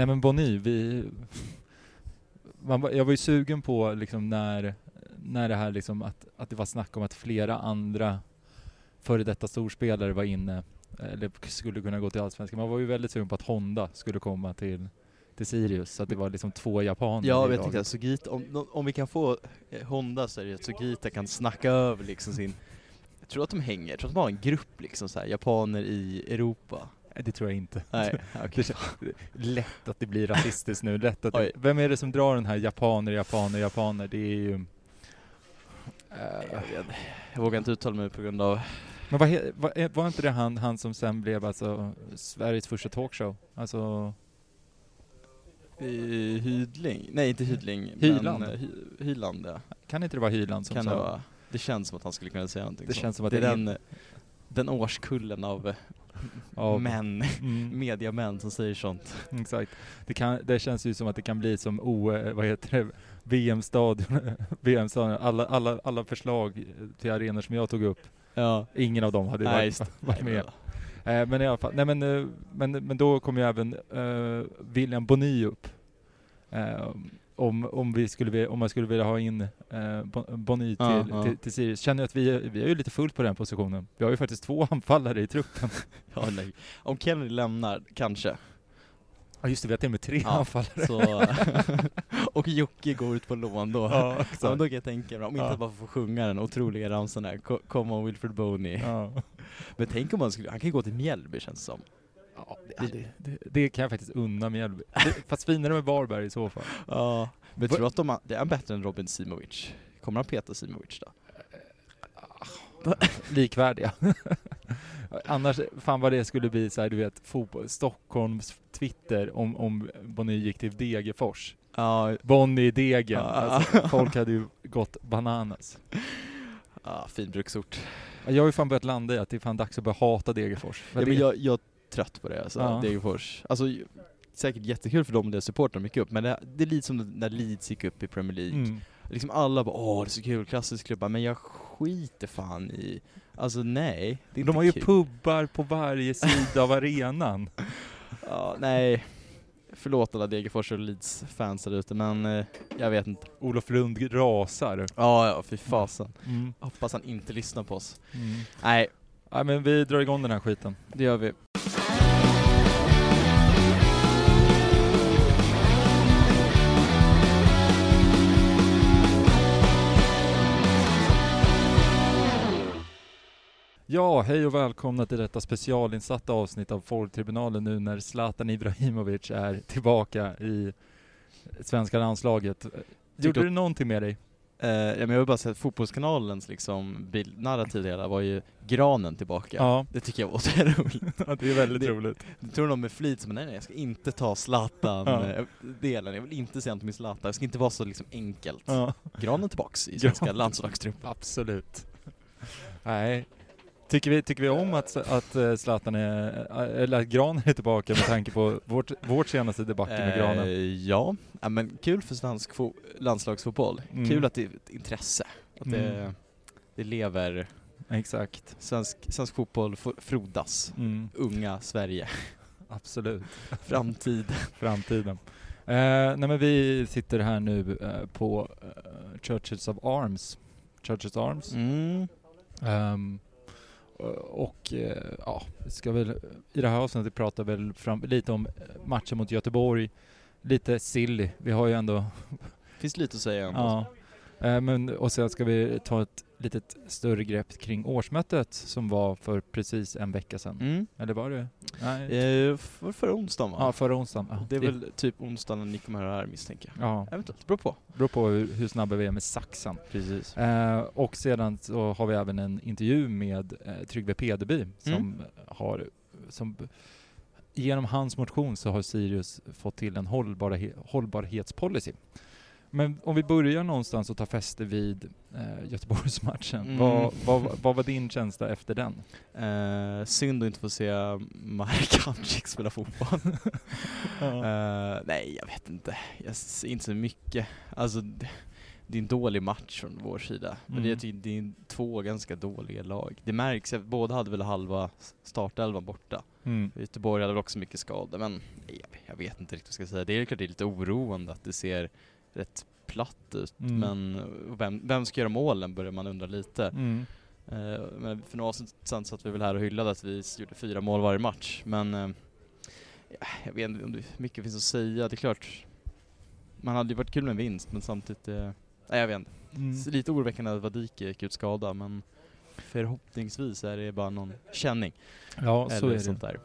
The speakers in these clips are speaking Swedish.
Nej men Bonny, vi... Man, jag var ju sugen på liksom när, när det här liksom att, att det var snack om att flera andra före detta storspelare var inne, eller skulle kunna gå till Allsvenskan. Man var ju väldigt sugen på att Honda skulle komma till, till Sirius, så att det var liksom två japaner Ja, jag tänkte Sugita, om, om vi kan få eh, Honda så är det att Sugita kan snacka över liksom sin jag tror att de hänger, jag tror att de har en grupp liksom så här, japaner i Europa. Det tror jag inte. Nej, kän- lätt att det blir rasistiskt nu. Lätt att det, vem är det som drar den här japaner, japaner, japaner? Det är ju... Jag, Eh, vet, jag vågar inte uttala mig på grund av... men vad, är- var inte det han, han som sen blev alltså Sveriges första talkshow? Alltså, Eh, Hydling? Nej, inte Hydling. Hyland. Men, eh, Hy, Hyland, ja. kan inte det vara Hyland som Kan sa? det vara. Det känns som att han skulle kunna säga någonting Det sånt. känns som att det är den, den årskullen av Av- män, Mm, mediamän som säger sånt. exakt. Det, kan, det känns ju som att det kan bli som O, eh, vad heter det, VM-stadion, VM-stadion. Alla, alla, alla förslag till arenor som jag tog upp, Ja. ingen av dem hade Nej, varit, varit nej, med. men- Eh, men i alla fall, nej men, eh, men, men då kom ju även eh, William Bonny upp. Eh, om, om, vi skulle, vilja- om man skulle vilja ha in eh, Bon- Bonny till, Ja, ja. till, till Sirius. Känner att vi, vi är ju lite fullt på den positionen. Vi har ju faktiskt två anfallare i truppen. Ja, nej. Om Kennedy lämnar, kanske. Ja just det, vi har till och med tre Ja, anfallare. Så, och Jocke går ut på lån då. Ja, Ja, men exakt. då kan jag tänka mig, om inte Ja. man får sjunga den otroliga ramsan Co- Come on Wilfred Boney. Ja. Men tänk om man skulle, han kan ju gå till Mjällby känns det som. Ja, det, det, det, kan jag faktiskt unna Mjällby. Fast finare med Varberg i så fall. Ja. Men tror du att de har, det är bättre än Robin Simovic? Kommer han peta Simovic då? Likvärdiga. Annars, fan vad det skulle bli så här, du vet, fotboll, Stockholms Twitter om, om Bonny gick till Degerfors. Ja, Bonny i Degen. Ja. Alltså, folk hade ju gått bananas. ja fin bruksort. Jag har ju fan börjat landa i att det är fan dags att börja hata Degerfors. Ja, men jag, jag trött på det alltså, Ja. Degerfors. Alltså, säkert jättekul för dem och deras supportrar gick upp, men det, det är lite som när Leeds gick upp i Premier League. Mm. Liksom alla bara åh det är så kul, klassisk klubba, men jag skiter fan i, alltså nej. Det är De har ju kul. pubbar på varje sida av arenan. Ja, nej. Förlåt alla Degerfors och Leeds-fans där ute, men eh, jag vet inte. Olof Lund rasar. Ja, ja, fy fasen. Mm. Hoppas han inte lyssnar på oss. Mm. Nej, Ja, men vi drar igång den här skiten. det gör vi. Ja, hej och välkomna till detta specialinsatta avsnitt av Folktribunalen nu när Zlatan Ibrahimovic är tillbaka i svenska landslaget. Gjorde det någonting med dig? Eh, ja, men jag vill bara säga att Fotbollskanalens liksom bildnarrativ hela var ju granen tillbaka. Ja, Det tycker jag var så roligt. det är väldigt Det- roligt. Jag tror de med flit som nej nej jag ska inte ta Ja. Zlatan-delen, jag vill inte säga något med Zlatan, det ska inte vara så liksom enkelt. Ja, Granen tillbaks i svenska landslagstruppen. absolut. Nej. Tycker vi, tycker vi om att, att eh, Zlatan är, eller att Granen är tillbaka med tanke på vårt, vårt senaste debacle med Granen? Eh, ja. men kul för svensk fo- landslagsfotboll. Mm. Kul att det är ett intresse. Att det, Mm. det lever, Exakt. svensk, svensk fotboll frodas. Mm, Unga Sverige. absolut. Framtid. framtiden. Eh, nej men vi sitter här nu eh, på eh, Churches of Arms. Churches Arms. Mm. Ehm, och eh, ja, ska väl i det här avsnittet prata väl fram, lite om eh, matchen mot Göteborg. Lite silly. Vi har ju ändå Finns lite att säga om Ja. Eh, men, och sen ska vi ta ett litet större grepp kring årsmötet som var för precis en vecka sedan. Mm. Eller var det? Nej. Eh, för, förra onsdagen va? Ja, förra onsdagen. Ja, det är väl typ onsdagen när ni kommer höra här misstänker jag. Ja, Eventuellt, beror på. beror på hur, hur snabba vi är med saxen. Precis. Eh, och sedan så har vi även en intervju med eh, Tryggve Pedeby som Mm. har, som genom hans motion så har Sirius fått till en hållbarhe, hållbarhetspolicy. Men om vi börjar någonstans och tar fäste vid eh, Göteborgsmatchen. Mm. Vad, vad, vad var din känsla efter den? Eh, synd att inte få se Marek Hamsik spela fotboll. Eh, nej, jag vet inte. Jag ser inte så mycket. Alltså, det, det är en dålig match från vår sida. Men Mm. det, är, det är två ganska dåliga lag. Det märks, att båda hade väl halva startelvan borta. Mm. Göteborg hade väl också mycket skador, men nej, jag, jag vet inte riktigt vad jag ska säga. Det är klart det är lite oroande att det ser rätt platt ut, Mm. men vem, vem ska göra målen börjar man undra lite. Mm. Eh, men för några år sedan satt vi väl här och hyllade att vi gjorde fyra mål varje match, men eh, ja, jag vet inte om det mycket finns att säga. Det är klart, man hade ju varit kul med en vinst, men samtidigt, eh, nej jag vet inte. Mm. Lite oroväckande att Vadike gick ut skadad, men förhoppningsvis är det bara någon känning. Ja, så eller är det. sånt där.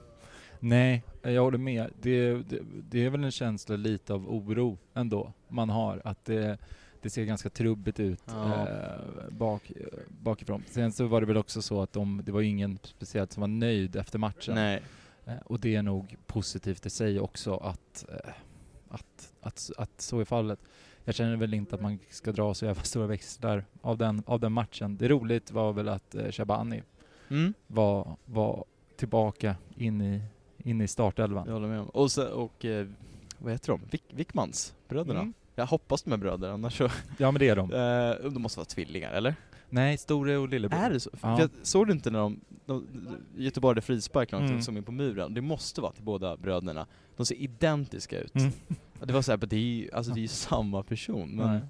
Nej, jag håller med. Det, det, det är väl en känsla lite av oro ändå man har. Att det, det ser ganska trubbigt ut Ja. eh, bak, eh, bakifrån. Sen så var det väl också så att de, det var ingen speciellt som var nöjd efter matchen. Nej. Eh, och det är nog positivt i sig också att, eh, att, att, att så är fallet. Jag känner väl inte att man ska dra så jävla stora växlar av den, av den matchen. Det roligt var väl att eh, Shabani Mm. var, var tillbaka in i, in i startelvan. Jag håller med om. Och, så, och eh, vad heter de? Wick, Wickmans? Bröderna? Mm. Jag hoppas de är bröder, annars så... Ja men det är de. Eh, de måste vara tvillingar, eller? Nej, store och lillebror. Är det så? Ja. jag såg du inte när de, de Göteborg hade frispark långt Mm. som in på muren? Det måste vara till båda bröderna. De ser identiska ut. Mm. Det var såhär, det är ju alltså, det är ju samma person. Men, Nej.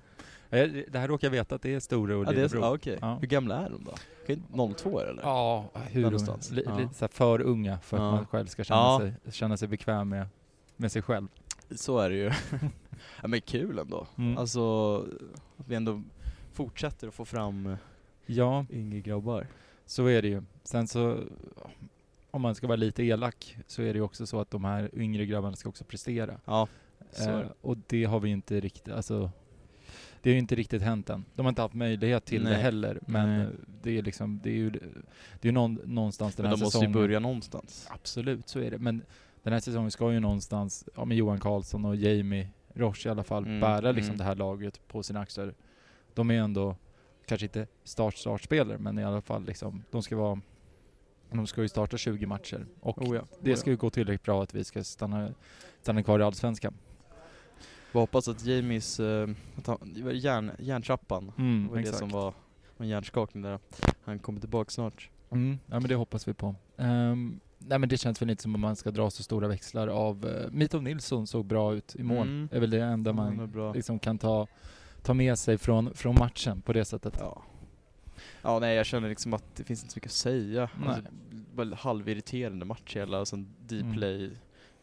Det här råkar jag veta att det är store och ja, det är, så- lillebror. ja. Hur gamla är de då? Okej, 02 eller? Ja, hur någonstans. Li, Ja. Lite så här för unga för att Ja. man själv ska känna, Ja. sig, känna sig bekväm med, med sig själv. Så är det ju. ja, men kul ändå. Mm. Alltså, att vi ändå fortsätter att få fram eh, Ja, yngre grabbar. så är det ju. Sen så, om man ska vara lite elak, så är det ju också så att de här yngre grabbarna ska också prestera. Ja, Eh, och det har vi inte riktigt, alltså det har ju inte riktigt hänt än. De har inte haft möjlighet till det Nej. heller, men Nej. det är liksom, det är ju, det är någon, någonstans den Men här de måste ju säsongen. börja någonstans. Absolut, så är det. Men den här säsongen ska ju någonstans, ja med Johan Karlsson och Jamie Roche i alla fall, Mm, bära liksom mm. det här laget på sina axlar. De är ändå, kanske inte start-startspelare, men i alla fall liksom, de ska vara, de ska ju starta 20 matcher. Och Oh ja, det oh ska ja. ju gå tillräckligt bra att vi ska stanna, stanna kvar i Allsvenskan. Vi hoppas att Jamies, att han, det var järn, järntrappan, Mm, det var det exakt. som var en hjärnskakning där. Han kommer tillbaka snart. Mm, ja men det hoppas vi på. Ehm, nej men det känns väl inte som att man ska dra så stora växlar av... Uh, Mitov Nilsson såg bra ut i mål. Mm. är väl det enda man bra. liksom kan ta, ta med sig från, från matchen på det sättet. Ja. Ja, nej jag känner liksom att det finns inte så mycket att säga. Nej. Alltså, halvirriterande match hela och sen D-play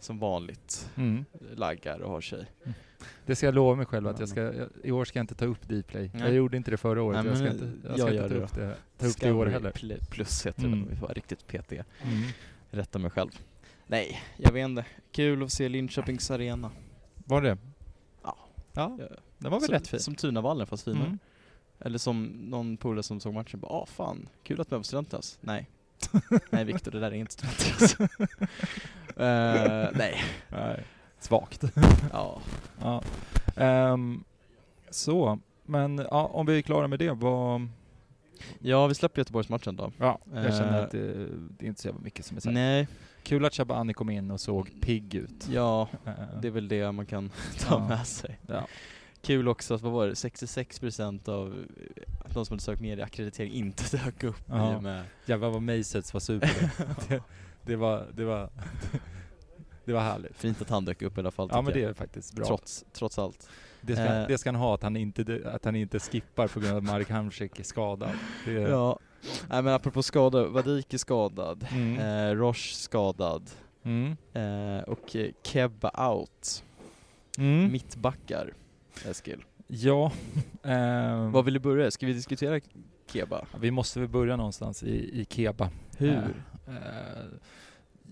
som vanligt Mm. laggar och har sig. Det ska jag lova mig själv att jag ska, jag, i år ska jag inte ta upp Dplay. Nej. Jag gjorde inte det förra året. Nej, jag ska inte, jag ska inte det ta upp det, ta upp det i år heller. Pl- Plus heter Mm. det, vi får vara riktigt petiga. Mm. Rätta mig själv. Nej, jag vet inte. Kul att se Linköpings arena. Var det? Ja. Ja, den var väl som, rätt fin. Som Tunavallen fast finare. Mm. Eller som någon polare som såg matchen bara ah fan, kul att på Studentas. Nej. nej Viktor, det där är inte Studentas. Eh, nej. Nej. Svagt. Ja. ja. Ehm, så, men ja, om vi är klara med det, vad... ja, vi släpper Göteborgsmatchen då. Ja, jag känner Eh, att det, det är inte så jävla mycket som är sagt. Nej, Kul att Shabani kom in och såg pigg ut. ja, Eh, det är väl det man kan ta Ja. med sig. ja. Kul också att, vad var det, 66% av eh, de som hade sökt medieackreditering inte dök upp Ja. med... Jävlar vad Masets var super. Det, var, det var, det var härligt. Fint att han dök upp i alla fall Ja men det är faktiskt bra. Trots, trots allt. Det ska, Eh. det ska han ha, att han inte, att han inte skippar på grund av att Marek Hamsik är skadad. Det, Ja. Nej men apropå skador, Vadik är skadad, Mm. eh, Roche skadad, Mm. eh, och eh, Kebba out. Mm. Mittbackar, Eskil. Ja. ehm, Var vill du börja? Ska vi diskutera Keba? vi måste väl börja någonstans i, i Keba. Hur? Eh, eh,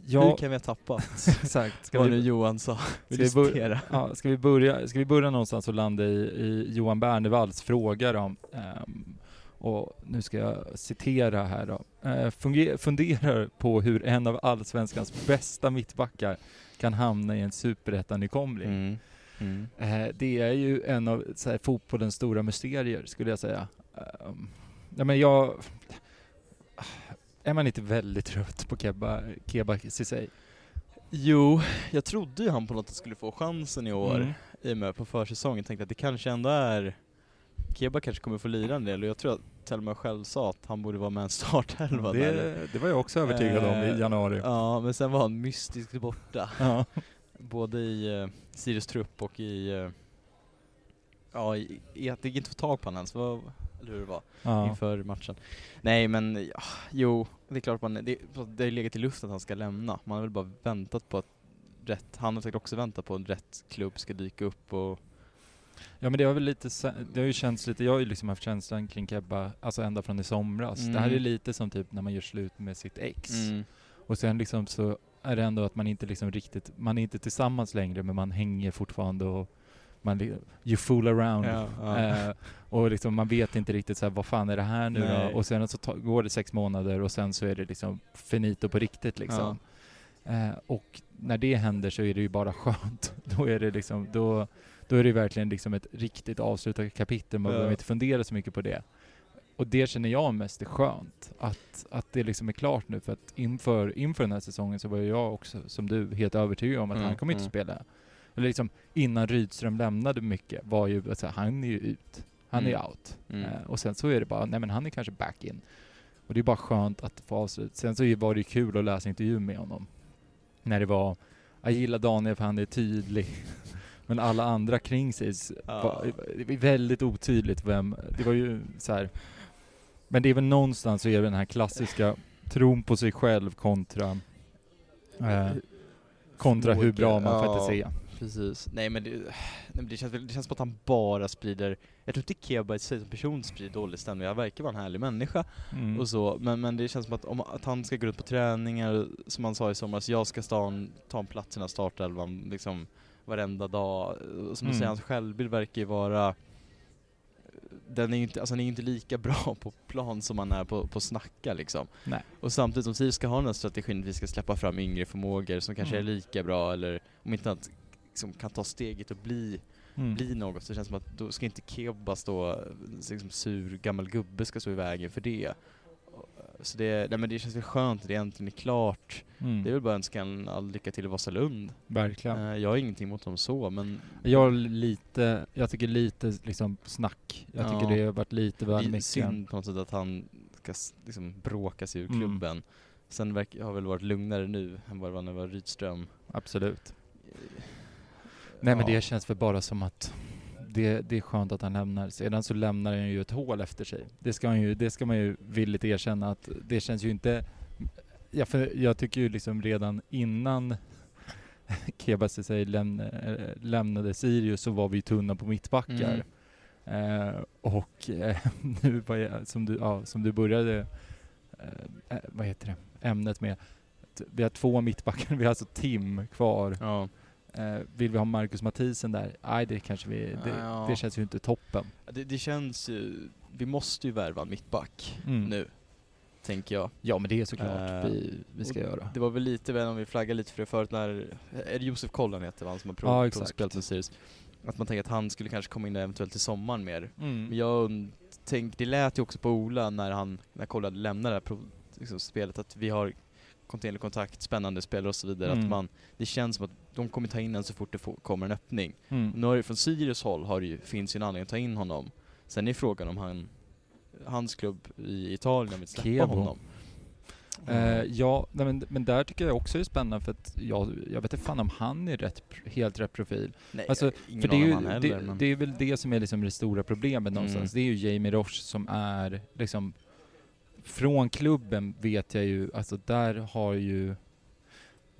Hur ja, kan vi ha tappat? exakt. Ska Vad vi, nu Johan sa. Ska vi bör- citera? Ja, ska, vi börja, ska vi börja någonstans och landa i, i Johan Bernevalls fråga då? Ehm, och nu ska jag citera här då. Funger- funderar på hur en av allsvenskans bästa mittbackar kan hamna i en superettan-nykomling. Mm. Mm. Eh, det är ju en av så här, fotbollens stora mysterier skulle jag säga. Um, ja, men jag... Är man inte väldigt trött på Keba, Keba Ceesay? Jo, jag trodde ju han på något sätt skulle få chansen i år, Mm. i och med på försäsongen. Tänkte att det kanske ändå är Keba kanske kommer få lira en del och jag tror att Telma själv sa att han borde vara med en startelva där. Det, det var jag också övertygad om Eh, i januari. Ja, men sen var han mystiskt borta. Ja. Både i uh, Sirius trupp och i... eh, ja, i, i att det gick inte att få tag på honom ens, vad, eller hur det var, Ja. inför matchen. Nej men, ja, jo, det är klart man, det, det har legat i luften att han ska lämna. Man har väl bara väntat på att rätt, han har säkert också väntat på att rätt klubb ska dyka upp och Ja men det har väl lite, det har ju känts lite, jag har ju liksom haft känslan kring Kebba, alltså ända från i somras. Det här är Mm. lite som typ när man gör slut med sitt ex. Mm. Och sen liksom så är det ändå att man inte liksom riktigt, man är inte tillsammans längre men man hänger fortfarande och man, you fool around. Ja, ja. Eh, och liksom man vet inte riktigt så här, vad fan är det här nu Nej. då? Och sen så ta, går det sex månader och sen så är det liksom finito på riktigt liksom. Eh, och när det händer så är det ju bara skönt. Då är det liksom, då, då är det verkligen liksom ett riktigt avslutat kapitel. Man Ja. behöver inte fundera så mycket på det. Och det känner jag mest är skönt. Att, att det liksom är klart nu. För att inför, inför den här säsongen så var jag också, som du, helt övertygad om att Mm, han kommer inte mm. spela. Eller liksom innan Rydström lämnade mycket var ju, alltså, han är ju ut. Han är Mm. out. Mm. Eh, och sen så är det bara, nej men han är kanske back in. Och det är bara skönt att få avslut. Sen så var det ju kul att läsa intervjun med honom. När det var, jag gillar Daniel för han är tydlig. Men alla andra kring sig Ja. var, det var väldigt otydligt vem, det var ju så här. Men det är väl någonstans så är det den här klassiska tron på sig själv kontra eh, kontra hur bra man Ja. faktiskt är. Precis. Nej men det, nej, men det, känns, det känns som att han bara sprider, jag tror inte Keba i sig som person sprider dålig stämning, han verkar vara en härlig människa Mm. och så, men, men det känns som att, om, att han ska gå ut på träningar, som han sa i somras, jag ska ta en, ta en plats i den här startelvan liksom varenda dag. Och Som du Mm. säger, hans självbild verkar ju vara den är ju inte, alltså han är inte lika bra på plan som han är på, på snacka liksom. Nej. Och samtidigt som Sirius ska ha den här strategin att vi ska släppa fram yngre förmågor som kanske Mm. är lika bra eller om inte annat liksom, kan ta steget och bli, Mm. bli något så det känns som att då ska inte Keba stå, liksom sur gammal gubbe ska stå i vägen för det. Så det, nej men det känns väl skönt att det äntligen är klart. Mm. Det är väl bara att önska en all lycka till i Vasalund. Verkligen. Eh, Jag har ingenting mot dem så men Jag lite, jag tycker lite liksom snack. Jag Ja. tycker det har varit lite det väl är mycket. synd på något sätt att han ska liksom bråka sig ur Mm. klubben. Sen verkar, har väl varit lugnare nu än vad det var när det var Rydström. Absolut. Nej men det känns väl bara som att det, det är skönt att han lämnar. Sedan så lämnar han ju ett hål efter sig. Det ska, han ju, det ska man ju villigt erkänna att det känns ju inte... Ja, för jag tycker ju liksom redan innan Keba Ceesay lämna, äh, lämnade Sirius så var vi tunna på mittbackar. Eh, och eh, nu jag, som, du, ja, som du började, eh, eh, vad heter det, ämnet med. Vi har två mittbackar, vi har alltså Tim kvar. Ja. Eh, vill vi ha Marcus Mathisen där? Nej, det kanske vi, det, Ja. det känns ju inte toppen. Det, det känns ju, vi måste ju värva en mittback Mm. nu, tänker jag. Ja, men det är såklart Eh, vi, vi ska göra. Det var väl lite, väl om vi flaggade lite för det förut när, är det Josef Kollan heter han som har prov, Ja, provspelat med Sirius? Att man tänker att han skulle kanske komma in eventuellt till sommaren mer. Mm. Men jag und- tänk, det lät ju också på Ola när han, när Kollan lämnade det här prov, liksom, spelet att vi har kontinuerlig kontakt, spännande spelare och så vidare. Mm. Att man, det känns som att de kommer ta in en så fort det får, kommer en öppning. Mm. Nu har det från Sirius håll har det ju, finns ju en anledning att ta in honom. Sen är frågan om han, hans klubb i Italien vill släppa Kevo. honom. Eh, ja, nej, men, men där tycker jag också är spännande för att jag, jag vet inte fan om han är rätt, helt rätt profil. Nej, Alltså, ingen För det är, ju, heller. det, men... det är väl det som är liksom det stora problemet någonstans. Mm. Det är ju Jamie Roche som är liksom från klubben vet jag ju, alltså där har ju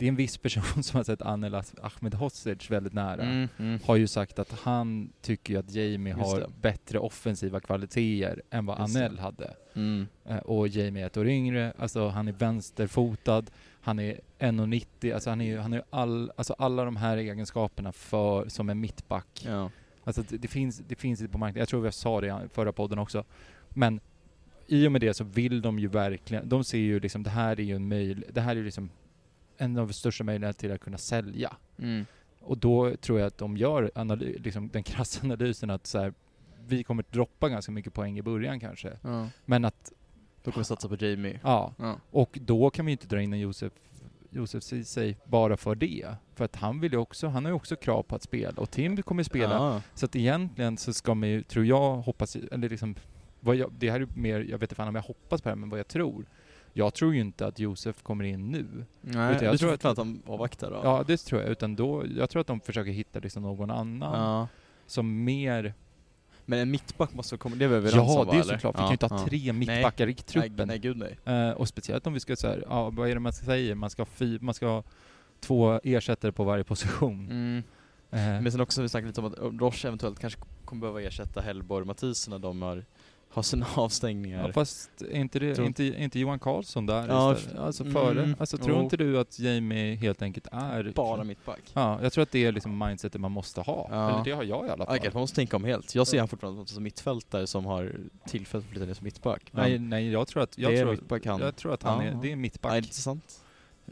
det är en viss person som har sett Anel Ahmed Hodzic väldigt nära. Mm, mm. Har ju sagt att han tycker att Jamie Just har det. bättre offensiva kvaliteter än vad Just det. Anel hade. Mm. Eh, och Jamie är ett år yngre, alltså han är vänsterfotad, han är 1,90, alltså han är ju, han är all, alltså alla de här egenskaperna för, som en mittback. Ja. Alltså det, det, finns, det finns inte på marknaden, jag tror vi sa det i förra podden också. Men i och med det så vill de ju verkligen, de ser ju liksom det här är ju en möjlighet, det här är ju liksom en av de största möjligheterna till att kunna sälja. Mm. Och då tror jag att de gör analy, liksom den krassa analysen att så här, vi kommer droppa ganska mycket poäng i början kanske. Ja. Men att, Då kommer vi satsa på Jamie. ja, Ja. och då kan vi inte dra in en Josef Josef Ceesay bara för det. För att han vill ju också, han har ju också krav på att spela och Tim kommer spela. Ja. Så att egentligen så ska man ju, tror jag, hoppas, eller liksom, jag, det här är mer, jag vet inte fan om jag hoppas på det här, men vad jag tror. Jag tror ju inte att Josef kommer in nu. Nej, Utan jag du tror att- att, han avvaktar då? Ja, det tror jag. Utan då, jag tror att de försöker hitta liksom någon annan Ja. som mer... Men en mittback måste komma, det är vi överens Ja, det är såklart. Vi Ja, kan ju inte ha ja. tre mittbackar i Nej, truppen. nej gud nej. Eh, och speciellt om vi ska säga, ja vad är det man ska säga? Man ska ha, fy, man ska ha två ersättare på varje position. Mm. Eh, Men sen också, vi snackade lite om att Roche eventuellt kanske kommer behöva ersätta Hellborg och Mathisen när de har, har sina avstängningar. ja, fast är inte, det, Tror- inte, är inte Johan Karlsson där Ja, istället? Alltså mm, före? Alltså tror jo. inte du att Jamie helt enkelt är... Bara mittback. Ja, jag tror att det är liksom mindsetet man måste ha. Ja. Eller det har jag i alla fall. Okej, man måste tänka om helt. Jag ser han fortfarande som mittfältare som har tillfälligt flyttat ner som mittback. Men Nej, nej, jag tror att, jag det är tror, mittback han. jag tror att han Ja. är, det är mittback. Nej, intressant.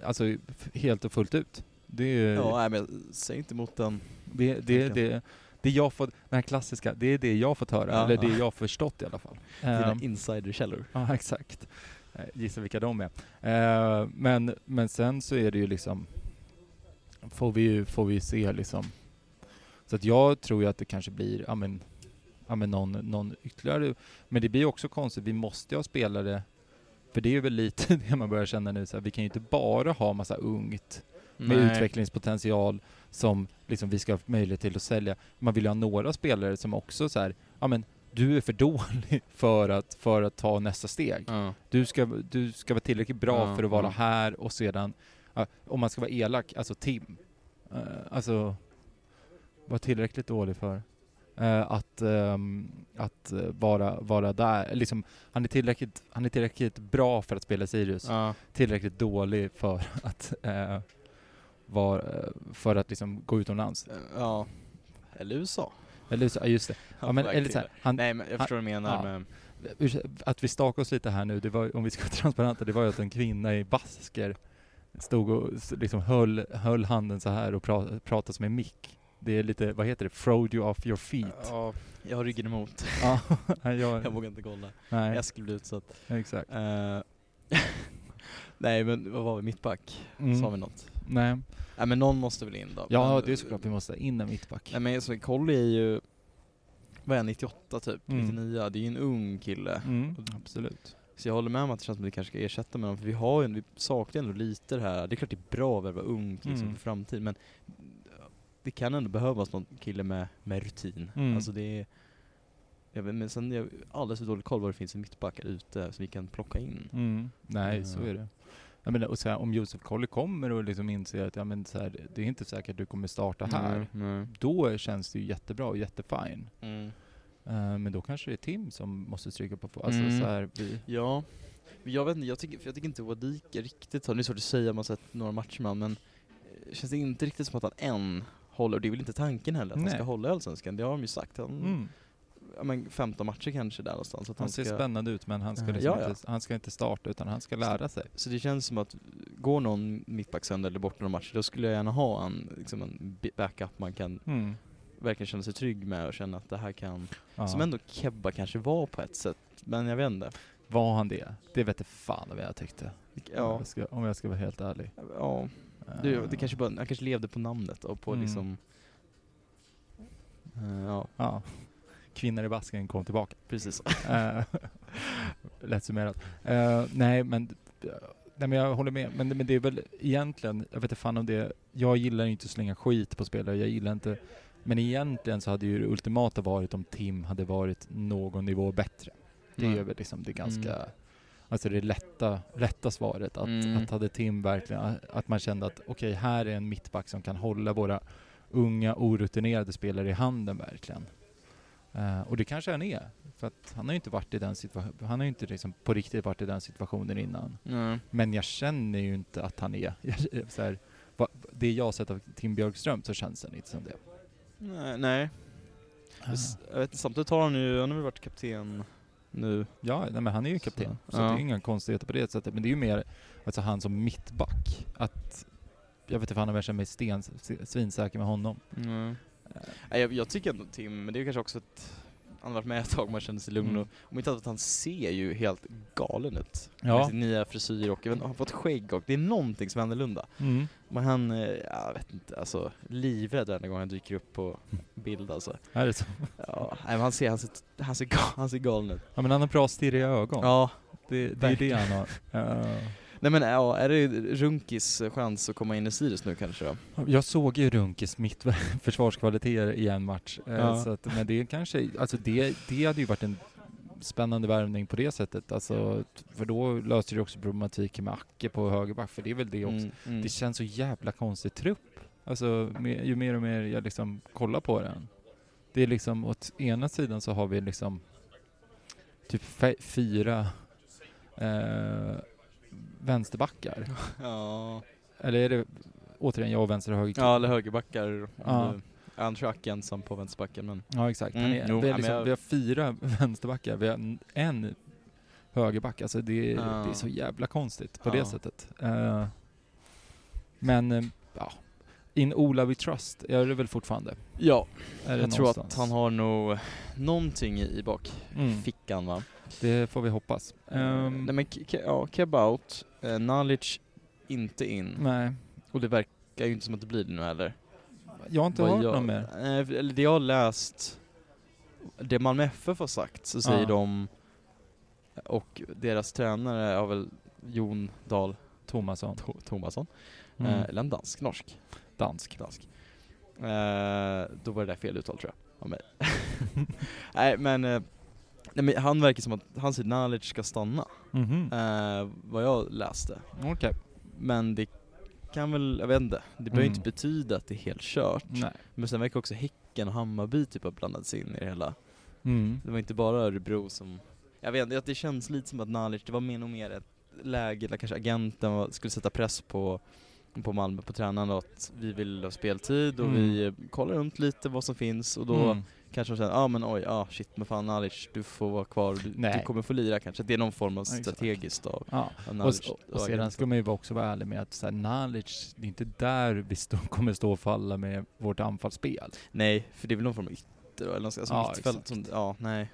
Alltså helt och fullt ut. Det är, Ja, nej, men säg inte emot den. det, det, tänker det, det jag får, den här klassiska, det är det jag fått höra, Ja, eller det jag förstått i alla fall. Dina Ehm, insiderkällor. Ja, exakt. Eh, Gissa vilka de är. Eh, men, men sen så är det ju liksom, får vi ju får vi se liksom. Så att jag tror ju att det kanske blir, ja men, ja men någon, någon ytterligare, men det blir också konstigt, vi måste ju ha spelare, för det är ju väl lite det man börjar känna nu, så här, vi kan ju inte bara ha massa ungt med Nej. utvecklingspotential som liksom vi ska ha möjlighet till att sälja. Man vill ju ha några spelare som också så här, ja men du är för dålig för att, för att ta nästa steg. Ja. Du ska, du ska vara tillräckligt bra Ja, för att vara ja. här och sedan, om man ska vara elak, alltså Tim. Uh, alltså, vara tillräckligt dålig för eh, att, ehm, att vara, vara där. Liksom, han, är tillräckligt, han är tillräckligt bra för att spela Sirius tillräckligt dålig för att, eh, var, eh, för att liksom gå utomlands. ja. Eller USA. Eller ja, just det. Ja, men, eller så här, han, Nej men jag förstår vad du menar ja. ursäkta, att vi stakar oss lite här nu, det var, om vi ska vara transparenta, det var ju att en kvinna i basker stod och liksom höll, höll handen så här och pra, pratade som en mick. Det är lite, vad heter det, throwed you off your feet. Ja, jag har ryggen emot. Ja, Jag jag, vågar inte kolla. nej, Jag skulle bli utsatt. exakt. Eh, Nej men vad var vi, mittback? Mm. Sa vi något? Nej. Nej men någon måste väl in då? Ja, men, det är såklart vi måste in en mittback. Nej men så Colli är ju, vad är han, 98 typ? Mm. 99, det är ju en ung kille. Mm, absolut. Så jag håller med om att det känns som att vi kanske ska ersätta med honom, för vi har ju, vi saknar ändå lite det här, det är klart det är bra att värva ungt liksom Mm. för framtiden, men det kan ändå behövas någon kille med, med rutin. Mm. Alltså det är, jag vet, men sen jag har alldeles för dålig koll vad det finns för mittbackar ute som vi kan plocka in. Mm. Nej, så Ja. är det. Jag menar, och så här, om Josef Colley kommer och liksom inser att ja, men så här, det är inte säkert att du kommer starta här, Nej, nej. då känns det ju jättebra och jättefine. Mm. Eh, men då kanske det är Tim som måste stryka på Alltså Mm. så här, vi... Ja, jag vet inte, jag tycker, för jag tycker inte Wadik är riktigt har, det är svårt att säga, man har sett några matcher med men eh, känns det inte riktigt som att han än håller, och det är väl inte tanken heller, att han Nej. ska hålla i Allsvenskan, det har de ju sagt. Han, Mm. Ja, men 15 matcher kanske där någonstans. Han han ser ska, spännande ut men han ska, Ja, liksom ja. Inte, han ska inte starta utan han ska lära sig. så det känns som att går någon mittback sönder eller bort några matcher, då skulle jag gärna ha en, liksom en backup man kan Mm. verkligen känna sig trygg med och känna att det här kan, Ja. som ändå Kebba kanske var på ett sätt, men jag vet inte. Var han det? Det vet fan vad jag tyckte. Om, Ja, jag ska, om jag ska vara helt ärlig. ja. Det, det kanske bara, han kanske levde på namnet och på Mm. liksom Eh, ja, Ja. Kvinnor i basken kom tillbaka. precis. Eh, Lätt summerat. Eh, nej, men, nej, men jag håller med. Men, men det är väl egentligen, jag vet inte fan om det, jag gillar inte att slänga skit på spelare, jag gillar inte, men egentligen så hade ju det ultimata varit om Tim hade varit någon nivå bättre. Det är Mm. väl liksom det ganska, Mm. alltså det lätta, lätta svaret. Att, Mm. att hade Tim verkligen, att man kände att okej, här är en mittback som kan hålla våra unga orutinerade spelare i handen verkligen. Eh, och det kanske han är. För att han har ju inte varit i den situationen, han har ju inte liksom på riktigt varit i den situationen innan. Mm. Men jag känner ju inte att han är, jag- så här, va, det jag har sett av Tim Björkström så känns det inte som det. Nej, nej. S- Jag vet, samtidigt har han ju, han har väl varit kapten nu. Ja, nej, men han är ju kapten. Så, ja. det är inga konstigheter på det sättet. Men det är ju mer alltså, han som mittback. Att, jag vet inte fan om jag känner mig sten, svinsäker med honom. Mm. Nej, jag, jag tycker ändå Tim, men det är kanske också ett han har varit med ett tag, man känner sig lugn Mm. och om inte annat, han ser ju helt galen ut. Med Ja. sin nya frisyr och han har fått skägg och det är någonting som är annorlunda. Mm. Men han, eh, jag vet inte, alltså livrädd varenda gång han dyker upp på bild alltså. Är det så? Ja, nej, men han ser, han ser, han ser, han ser galen ut. Ja men han har bra stirriga ögon. Ja, det, det är det han har. Ja. Nej men ja, är det Runkis chans att komma in i Sirius nu kanske då? Jag såg ju Runkis mitt försvarskvaliteter i en match. eh, Ja. Så att, men det kanske, alltså det, det hade ju varit en spännande värvning på det sättet. Alltså, för då löste det också problematiken med Acke på högerback, för det är väl det också. Mm, mm. Det känns så jävla konstig trupp. Alltså med, ju mer och mer jag liksom kollar på den. Det är liksom åt ena sidan så har vi liksom typ fyra eh, vänsterbackar. Ja, Eller är det återigen jag och vänster och höger? ja eller högerbackar. Ja. Tror Acke ensam på vänsterbacken men Ja exakt. Mm, Men jo, vi, liksom, jag- vi har fyra vänsterbackar, vi har en- högerback. Alltså det, Ja. det är så jävla konstigt på Ja. det sättet. Eh, men eh, ja, in Ola we trust är det väl fortfarande? ja, Är jag tror att någonstans? han har nog någonting i, i bak Mm. va? Det får vi hoppas. Ehm, Nej men ja, Keb out, eh, Nalic inte in. nej, Och det verkar ju inte som att det blir det nu heller. jag har inte Vad hört jag, något mer. Eller det jag har läst, det Malmö FF har sagt, så säger de, och deras tränare har väl Jon Dahl Tomasson. To- Tomasson, Mm. eh, eller en dansk, norsk, Dansk. dansk. Eh, då var det där fel uttal tror jag, av mig. nej men, eh, nej men han verkar som att han säger Nalic ska stanna, Mhm. eh, vad jag läste. Okej. Men det kan väl, jag vet inte, det behöver Mm. inte betyda att det är helt kört. Nej. Men sen verkar också Häcken och Hammarby typ ha blandats in i det hela. Mm. Det var inte bara Örebro som, jag vet inte, det känns lite som att Nalic, det var mer nog mer ett läge där kanske agenten skulle sätta press på på Malmö på tränaren och att vi vill ha speltid och Mm. vi kollar runt lite vad som finns och då Mm. Kanske de säger ja ah, men oj, ja ah, shit men fan Nalic du får vara kvar, du, du kommer få lira kanske. Det är någon form av strategiskt av, Ja. av Och, Nalic. och, och sedan ska man ju också vara ärlig med att så här, Nalic, det är inte där vi stå, kommer stå och falla med vårt anfallsspel. Nej, för det är väl någon form av ytter eller något, alltså Ja, mittfält som, ja nej.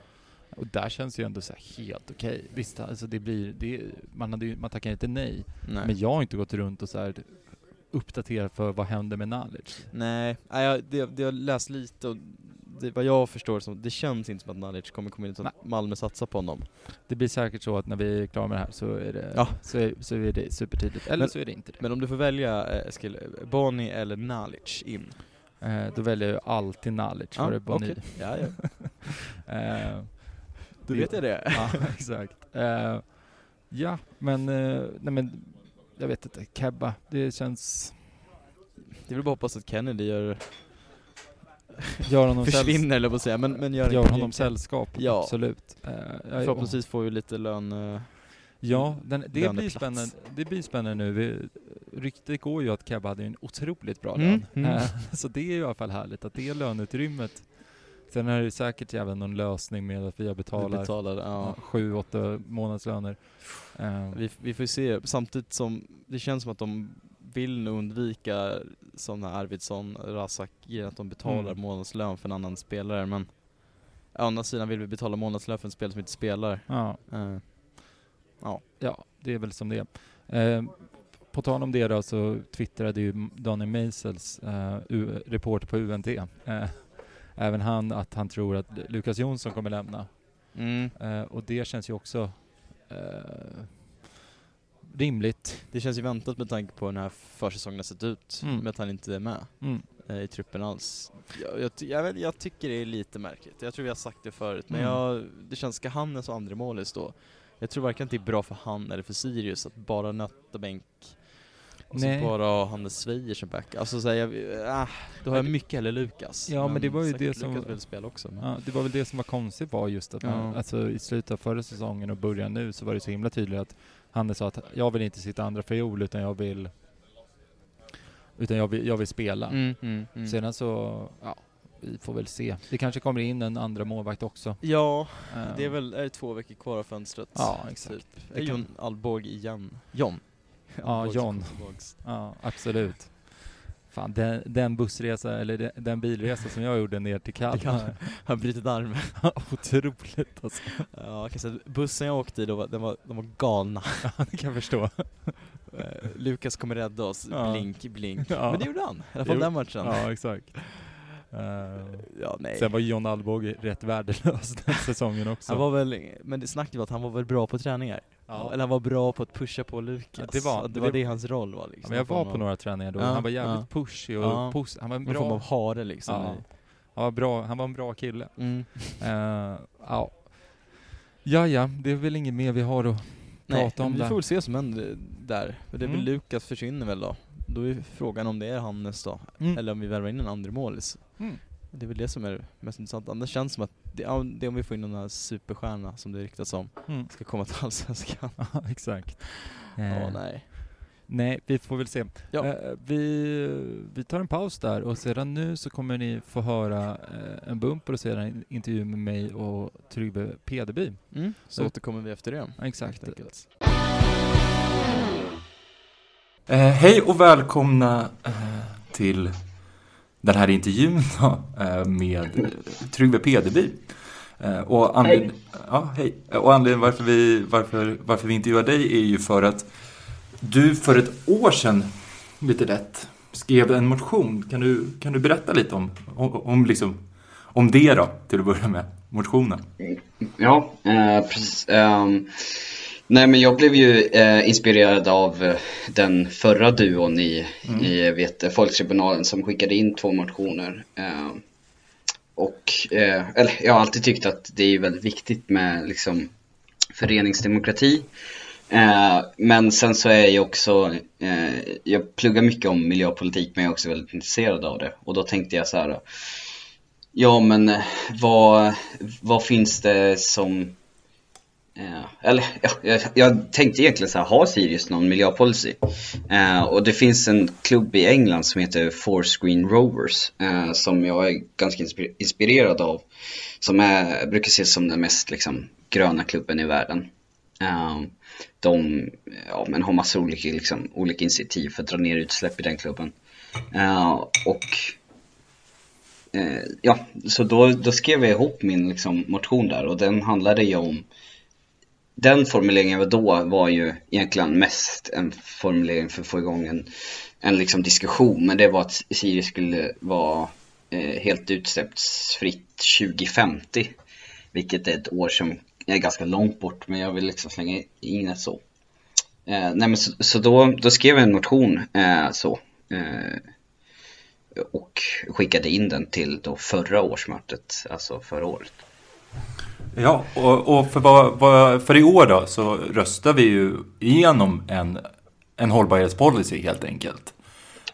Och där känns det ju ändå så helt okej. Visst, alltså det blir, det, man, hade ju, man tackar inte nej. Nej. Men jag har inte gått runt och så här uppdaterat för vad händer med Nalic. Nej, jag, det, det jag har läst lite och det, vad jag förstår som, det känns inte som att Nalic kommer komma in utan Malmö satsar på honom. Det blir säkert så att när vi är klara med det här så är det, Ja. så är, så är det supertydligt. Eller Men- så är det inte det. Men om du får välja eh, Eskil, Boni eller Nalic in? Eh, då väljer jag alltid Nalic före Boni. okej. Ja, ja. Eh, Då vet jag det. ja, exakt. Eh, ja, men, eh, nej men, jag vet inte. Kebba, det känns... Det vill bara hoppas att Kennedy gör, Gör honom, försvinner eller på att säga, men, men gör, gör honom sällskap, Ja. absolut. Jag- Förhoppningsvis får vi lite lön. eh, Ja, den, det, blir spännande, det blir spännande nu. Vi, ryktet går ju att Kebba hade en otroligt bra Mm, lön. mm. Eh, så det är ju i alla fall härligt att det är löneutrymmet. Sen är det säkert även någon lösning med att vi vi betalar betalar. Ja. sju, åtta månadslöner. Eh, Vi, vi får se, samtidigt som det känns som att de vill nog undvika sådana Arvidsson, Razak, att de betalar Mm. månadslön för en annan spelare men å andra sidan vill vi betala månadslön för en spelare som inte spelar. ja, Eh, ja, det är väl som det är. Eh, på tal om det då så twittrade ju Daniel Meisels, eh, U- reporter på UNT, eh, även han att han tror att Lukas Jonsson kommer lämna. mm. Och det känns ju också rimligt. Det känns ju väntat med tanke på hur den här försäsongen har sett ut, Mm. med att han inte är med Mm. eh, i truppen alls. Jag, jag, jag, jag tycker det är lite märkligt, jag tror vi har sagt det förut, men Mm. jag, det känns, ska han som andra målis då? Jag tror varken det är bra för han eller för Sirius att bara nötta bänk och Nej. så bara ha Hannes Sveijer som back. Alltså så här, jag, äh, då har jag Men mycket hellre Lukas. Ja, men det var ju det som- Lukas vill spela också. Men. Ja, det var väl det som var konstigt var just att man, Ja. alltså, i slutet av förra säsongen och början nu så var det så himla tydligt att Hannes sa att jag vill inte sitta andra fiol utan jag vill utan jag vill, jag vill spela. Mm, mm, mm. Sedan så, ja, vi får väl se. Det kanske kommer in en andra målvakt också. Ja, Eh, det är väl är det två veckor kvar av fönstret. Ja, exakt. Typ. Jon Alborg igen? John? Ja, John. Ja, absolut. Fan, den, den bussresa, eller den, den bilresa som jag gjorde ner till Kalmar. Han brutit armen. Otroligt alltså. Ja, kan säga bussen jag åkte i, då den var, de var galna. Ja, det kan jag förstå. Eh, Lukas kommer rädda oss, Ja. blink, blink. Ja. Men det gjorde han, i alla fall den matchen. Ja, exakt. Eh, Ja, nej. sen var John Alvbåge rätt värdelös den säsongen också. Han var väl, men det snacket var att han var väl bra på träningar? Ja. Eller han var bra på att pusha på Lukas. Det var- Att det var det- det hans roll var liksom. men jag var på några träningar då, Ja, han var jävligt ja. pushy och Ja. han var en En form bra, av hare liksom. Ja. han var bra, han var en bra kille. Mm. Uh, ja. ja, ja, det är väl inget mer vi har att Nej, prata om men vi där. får väl se vad som händer där. För det är väl Mm. Lukas försvinner väl då. Då är frågan om det är Hannes då, Mm. eller om vi värvar in en andra målis. Mm. Det är väl det som är mest intressant. Annars känns det som att det, är om vi får in den här superstjärna som det ryktas om, Mm. ska komma till Allsvenskan. Ja, exakt. Ja, Eh, nej. nej, vi får väl se. Ja. Eh, vi, vi tar en paus där och sedan nu så kommer ni få höra eh, en bumper och sedan en intervju med mig och Tryggve Pedeby. Mm. Så Mm. återkommer vi efter det. Ja, Exakt. Eh, hej och välkomna eh, till den här intervjun då, eh, med eh, Tryggve Pedeby. Eh, och anled- Ja, hej. Och anledningen varför vi, varför, varför vi intervjuar dig är ju för att du för ett år sedan, lite lätt, skrev en motion. Kan du, kan du berätta lite om, om, om, liksom, om det då, till att börja med, motionen? Ja, eh, precis. Ehm, nej men jag blev ju eh, inspirerad av eh, den förra duon i, i vet, Folktribunalen som skickade in två motioner. Ehm, och, eh, eller jag har alltid tyckt att det är väldigt viktigt med liksom föreningsdemokrati. Eh, men sen så är jag också, eh, jag pluggar mycket om miljöpolitik men jag är också väldigt intresserad av det. Och då tänkte jag så här, Ja men eh, vad, vad finns det som eh, eller ja, jag, jag tänkte egentligen så här, har Sirius någon miljöpolicy? Eh, och det finns en klubb i England som heter Fourscreen Rovers eh, som jag är ganska inspirerad av. Som är, brukar ses som den mest liksom, gröna klubben i världen. Eh, de ja, men har massor av olika, liksom, olika initiativ för att dra ner utsläpp i den klubben. Eh, och eh, ja, så då, då skrev jag ihop min liksom, motion där och den handlade ju om den formuleringen då var ju egentligen mest en formulering för att få igång en, en liksom diskussion men det var att Sirius skulle vara eh, helt utsläppsfritt 2050 Vilket är ett år som är ganska långt bort men jag vill liksom slänga in det så eh, Nej men så, så då, då skrev jag en motion eh, så eh, och skickade in den till då förra årsmötet, alltså förra året. Ja, och, och för, vad, vad, för i år då så röstar vi ju igenom en, en hållbarhetspolicy helt enkelt.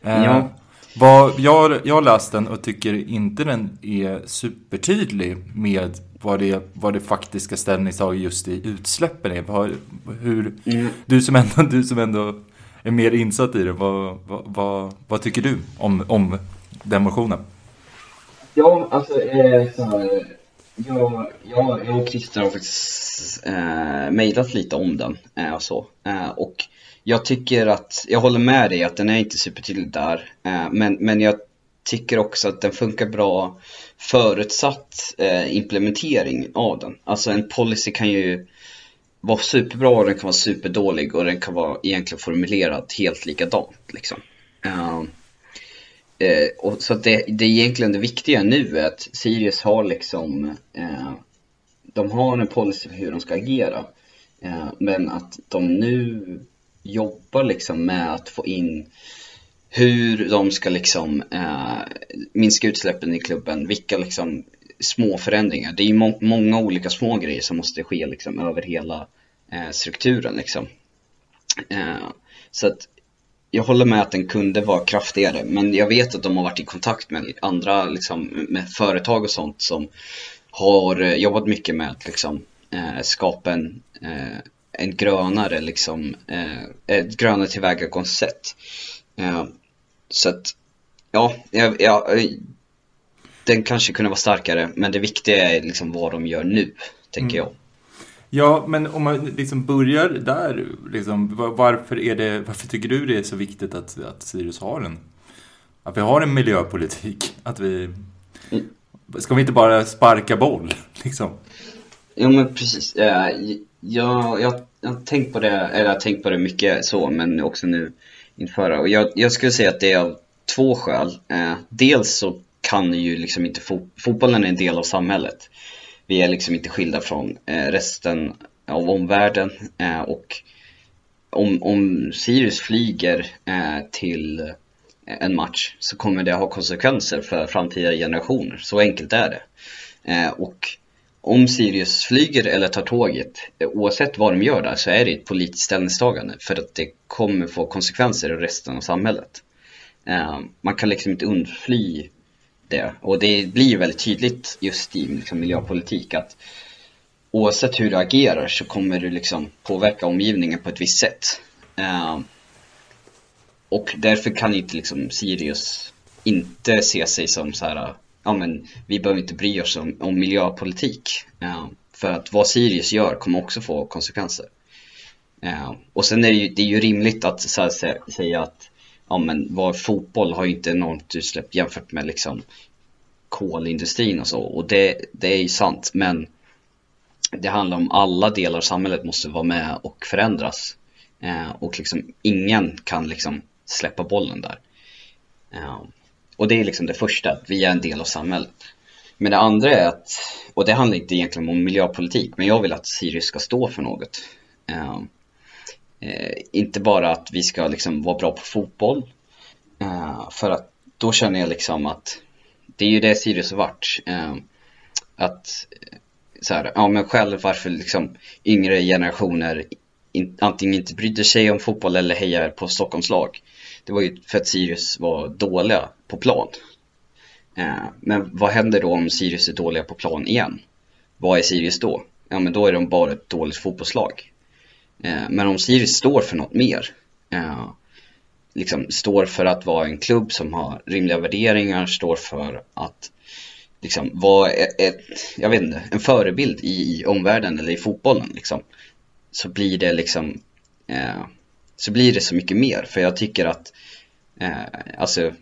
Eh, Ja. vad, jag, jag har läst den och tycker inte den är supertydlig med vad det, vad det faktiska ställningstaget just i utsläppen är. Vad, hur, Mm. du, som ändå, du som ändå är mer insatt i det, vad, vad, vad, tycker du om, om den motionen? Ja, alltså eh, så här, jag, jag, jag och Christer har faktiskt eh, mejlat lite om den eh, och så. Eh, och jag tycker att, jag håller med dig att den är inte supertydlig där. Eh, men, men jag tycker också att den funkar bra förutsatt eh, implementering av den. Alltså en policy kan ju vara superbra och den kan vara superdålig och den kan vara egentligen formulerad helt likadant liksom. Eh, Eh, och så att det, det är egentligen det viktiga nu är att Sirius har liksom eh, De har en policy för hur de ska agera eh, Men att de nu jobbar liksom med att få in hur de ska liksom eh, minska utsläppen i klubben, vilka liksom små förändringar. Det är ju må- många olika små grejer som måste ske liksom över hela eh, strukturen liksom. Eh, så att jag håller med att den kunde vara kraftigare, men jag vet att de har varit i kontakt med andra liksom, med företag och sånt som har eh, jobbat mycket med att liksom, eh, skapa en, eh, en grönare, liksom, eh, ett grönare tillvägagångssätt. Eh, så att, ja, ja, ja, eh, den kanske kunde vara starkare, men det viktiga är liksom vad de gör nu, tänker jag. Ja, men om man liksom börjar där, liksom, varför, är det, varför tycker du det är så viktigt att, att Sirius har en att vi har en miljöpolitik. Att vi... Ska vi inte bara sparka boll, liksom? Jo men precis. Jag, jag, jag, har tänkt på det, eller jag har tänkt på det mycket så, men också nu inför. Och jag, jag skulle säga att det är av två skäl. Eh, dels så kan ju liksom inte fo fotbollen är en del av samhället. Vi är liksom inte skilda från eh, resten av omvärlden eh, och om, om Sirius flyger eh, till en match så kommer det ha konsekvenser för framtida generationer. Så enkelt är det. Och om Sirius flyger eller tar tåget, oavsett vad de gör där, så är det ett politiskt ställningstagande för att det kommer få konsekvenser i resten av samhället. Man kan liksom inte undfly det och det blir väldigt tydligt just i liksom miljöpolitik att oavsett hur du agerar så kommer du liksom påverka omgivningen på ett visst sätt. Eh, och därför kan inte liksom Sirius inte se sig som så här, ja men vi behöver inte bry oss om, om miljöpolitik. Uh, för att vad Sirius gör kommer också få konsekvenser. Uh, och sen är det ju, det är ju rimligt att så här, säga att ja men var fotboll har ju inte enormt utsläpp jämfört med liksom kolindustrin och så. Och det, det är ju sant men det handlar om alla delar av samhället måste vara med och förändras. eh, och liksom ingen kan liksom släppa bollen där. Eh, och det är liksom det första, att vi är en del av samhället. Men det andra är att, och det handlar inte egentligen om miljöpolitik, men jag vill att Sirius ska stå för något. Eh, Eh, inte bara att vi ska liksom vara bra på fotboll, eh, för att då känner jag liksom att det är ju det Sirius har varit. Eh, att så här, ja men själv varför liksom yngre generationer in, antingen inte brydde sig om fotboll eller hejar på Stockholmslag det var ju för att Sirius var dåliga på plan. Eh, men vad händer då om Sirius är dåliga på plan igen? Vad är Sirius då? Ja men då är de bara ett dåligt fotbollslag. Eh, men om Sirius står för något mer, eh, liksom står för att vara en klubb som har rimliga värderingar, står för att liksom vara e-, ett, jag vet inte, en förebild i, i omvärlden eller i fotbollen liksom. Så blir det liksom eh, så blir det så mycket mer. För jag tycker att eh, alltså,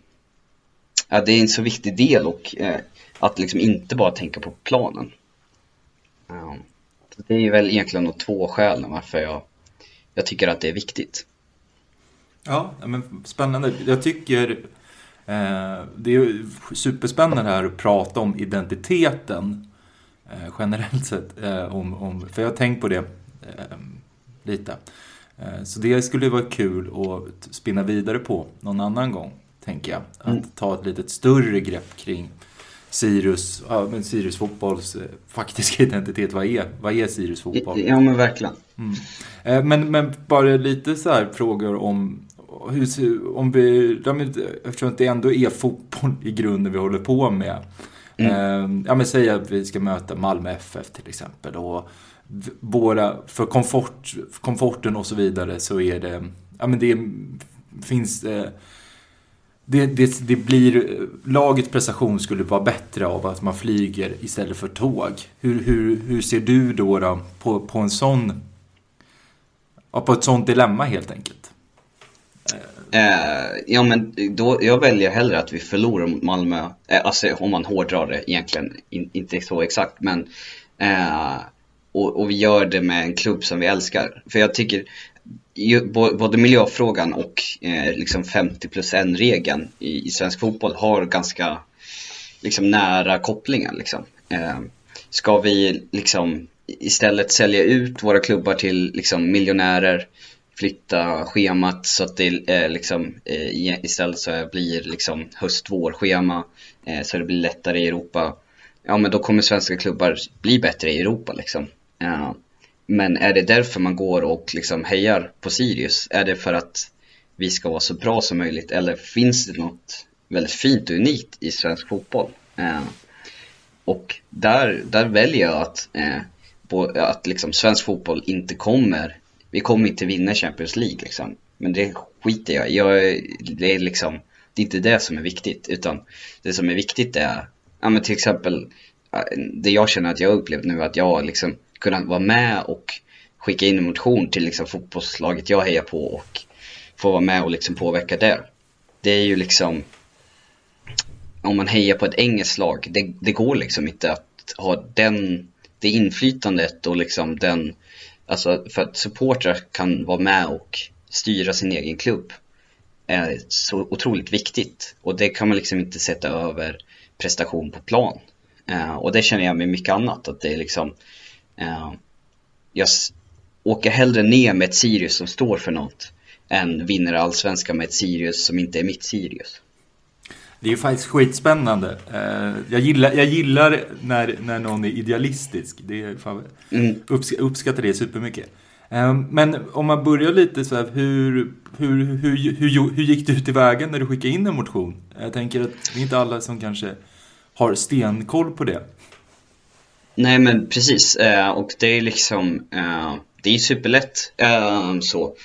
ja, det är en så viktig del och eh, att liksom inte bara tänka på planen. Um, det är väl egentligen två skälen varför jag, jag tycker att det är viktigt. Ja, men spännande. Jag tycker eh, det är superspännande här att prata om identiteten eh, generellt sett. Eh, om, om, för jag har tänkt på det eh, lite. Eh, så det skulle vara kul att spinna vidare på någon annan gång, tänker jag. Att mm. ta ett lite större grepp kring Sirius, ja, men Sirius fotbolls eh, faktiska identitet. Vad är, vad är Sirius fotboll? Ja, men verkligen. Mm. Eh, men, men bara lite så här frågor om hur, om vi, eftersom det ändå är fotboll i grunden vi håller på med. Mm. Ja men säg att vi ska möta Malmö FF till exempel. Och våra, för komfort, komforten och så vidare så är det, ja men det finns eh, det, det, det blir, lagets prestation skulle vara bättre av att man flyger istället för tåg. Hur, hur, hur ser du då, då på, på en sån, på ett sånt dilemma helt enkelt? Eh, ja men då, jag väljer hellre att vi förlorar mot Malmö, eh, alltså om man hårdrar det egentligen, in, inte så exakt men eh, och, och, vi gör det med en klubb som vi älskar. För jag tycker både miljöfrågan och eh, liksom 50 plus 1 regeln i, i, svensk fotboll har ganska liksom, nära kopplingar. Liksom. Eh, ska vi liksom istället sälja ut våra klubbar till liksom, miljonärer, flytta schemat så att det eh, liksom, eh, istället så blir liksom höst-vår-schema eh, så det blir lättare i Europa. Ja men då kommer svenska klubbar bli bättre i Europa liksom. Eh, men är det därför man går och liksom hejar på Sirius? Är det för att vi ska vara så bra som möjligt? Eller finns det något väldigt fint och unikt i svensk fotboll? Eh, och där, där väljer jag att, eh, att liksom svensk fotboll inte kommer, vi kommer inte vinna Champions League liksom. Men det skiter jag i. Jag, det är liksom, det är inte det som är viktigt. Utan det som är viktigt är, ja men till exempel, eh, det jag känner att jag upplevt nu att jag liksom kunna vara med och skicka in en motion till liksom fotbollslaget jag hejar på och få vara med och liksom påverka det. Det är ju liksom, om man hejar på ett engelskt lag, det, det går liksom inte att ha den, det inflytandet och liksom den, alltså för att supportrar kan vara med och styra sin egen klubb är så otroligt viktigt och det kan man liksom inte sätta över prestation på plan. Uh, och det känner jag med mycket annat, att det är liksom uh, jag åker hellre ner med ett Sirius som står för något än vinner allsvenskan med ett Sirius som inte är mitt Sirius. Det är ju faktiskt skitspännande. Uh, jag gillar, jag gillar när, när någon är idealistisk. Det är, fan, mm. upps, uppskattar det supermycket. Men om man börjar lite så här, hur, hur, hur, hur, hur gick du vägen när du skickade in en motion? Jag tänker att det är inte alla som kanske har stenkoll på det. Nej men precis, eh, och det är liksom, eh, det är superlätt eh, så.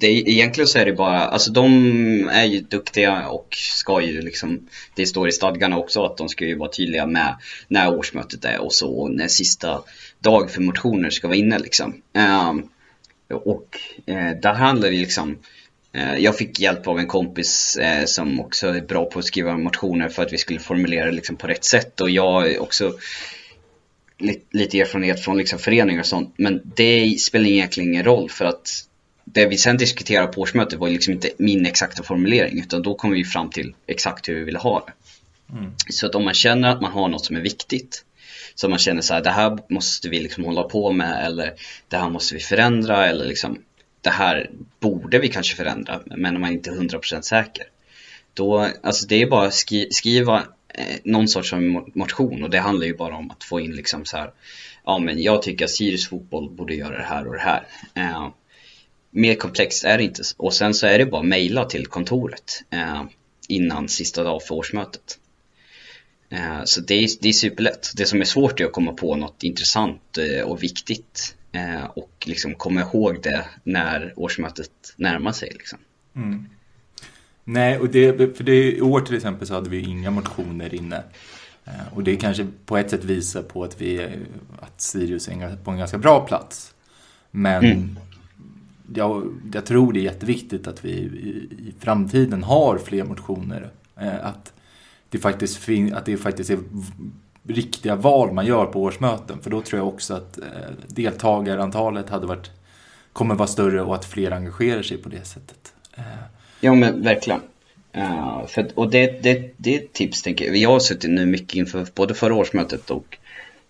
Det, egentligen så är det bara, alltså de är ju duktiga och ska ju liksom, det står i stadgarna också att de ska ju vara tydliga med när årsmötet är och så, och när sista dag för motioner ska vara inne liksom. Och där handlar det liksom, jag fick hjälp av en kompis som också är bra på att skriva motioner för att vi skulle formulera det liksom på rätt sätt och jag också lite erfarenhet från liksom föreningar och sånt. Men det spelar egentligen ingen roll för att det vi sen diskuterade på årsmötet var liksom inte min exakta formulering utan då kom vi fram till exakt hur vi ville ha det. Mm. Så att om man känner att man har något som är viktigt så man känner så här, det här måste vi liksom hålla på med eller det här måste vi förändra eller liksom det här borde vi kanske förändra men om man inte är 100% säker. Då, alltså det är bara att skri skriva Eh, någon sorts motion och det handlar ju bara om att få in liksom så här, ja men jag tycker att Sirius fotboll borde göra det här och det här. Eh, mer komplext är det inte och sen så är det bara att mejla till kontoret eh, innan sista dag för årsmötet. Eh, så det är, det är superlätt. Det som är svårt är att komma på något intressant eh, och viktigt eh, och liksom komma ihåg det när årsmötet närmar sig. Liksom. Mm. Nej, och det, för det, i år till exempel så hade vi inga motioner inne. Eh, och det kanske på ett sätt visar på att, vi, att Sirius är på en ganska bra plats. Men mm. jag, jag, tror det är jätteviktigt att vi i, i framtiden har fler motioner. Eh, att, det faktiskt att det faktiskt är riktiga val man gör på årsmöten. För då tror jag också att eh, deltagarantalet hade varit, kommer vara större och att fler engagerar sig på det sättet. Ja men verkligen. Uh, för, och det, det, det är ett tips tänker jag. Jag har suttit nu mycket inför både förra årsmötet och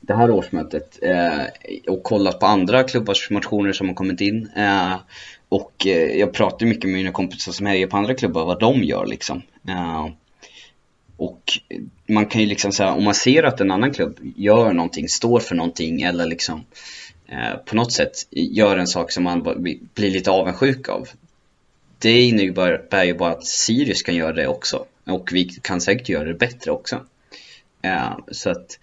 det här årsmötet uh, och kollat på andra klubbars motioner som har kommit in. Uh, och jag pratar mycket med mina kompisar som hejar på andra klubbar vad de gör liksom. och man kan ju liksom säga om man ser att en annan klubb gör någonting, står för någonting eller liksom på något sätt gör en sak som man blir lite avundsjuk av det innebär ju bara att Sirius kan göra det också. Och vi kan säkert göra det bättre också. Uh, så att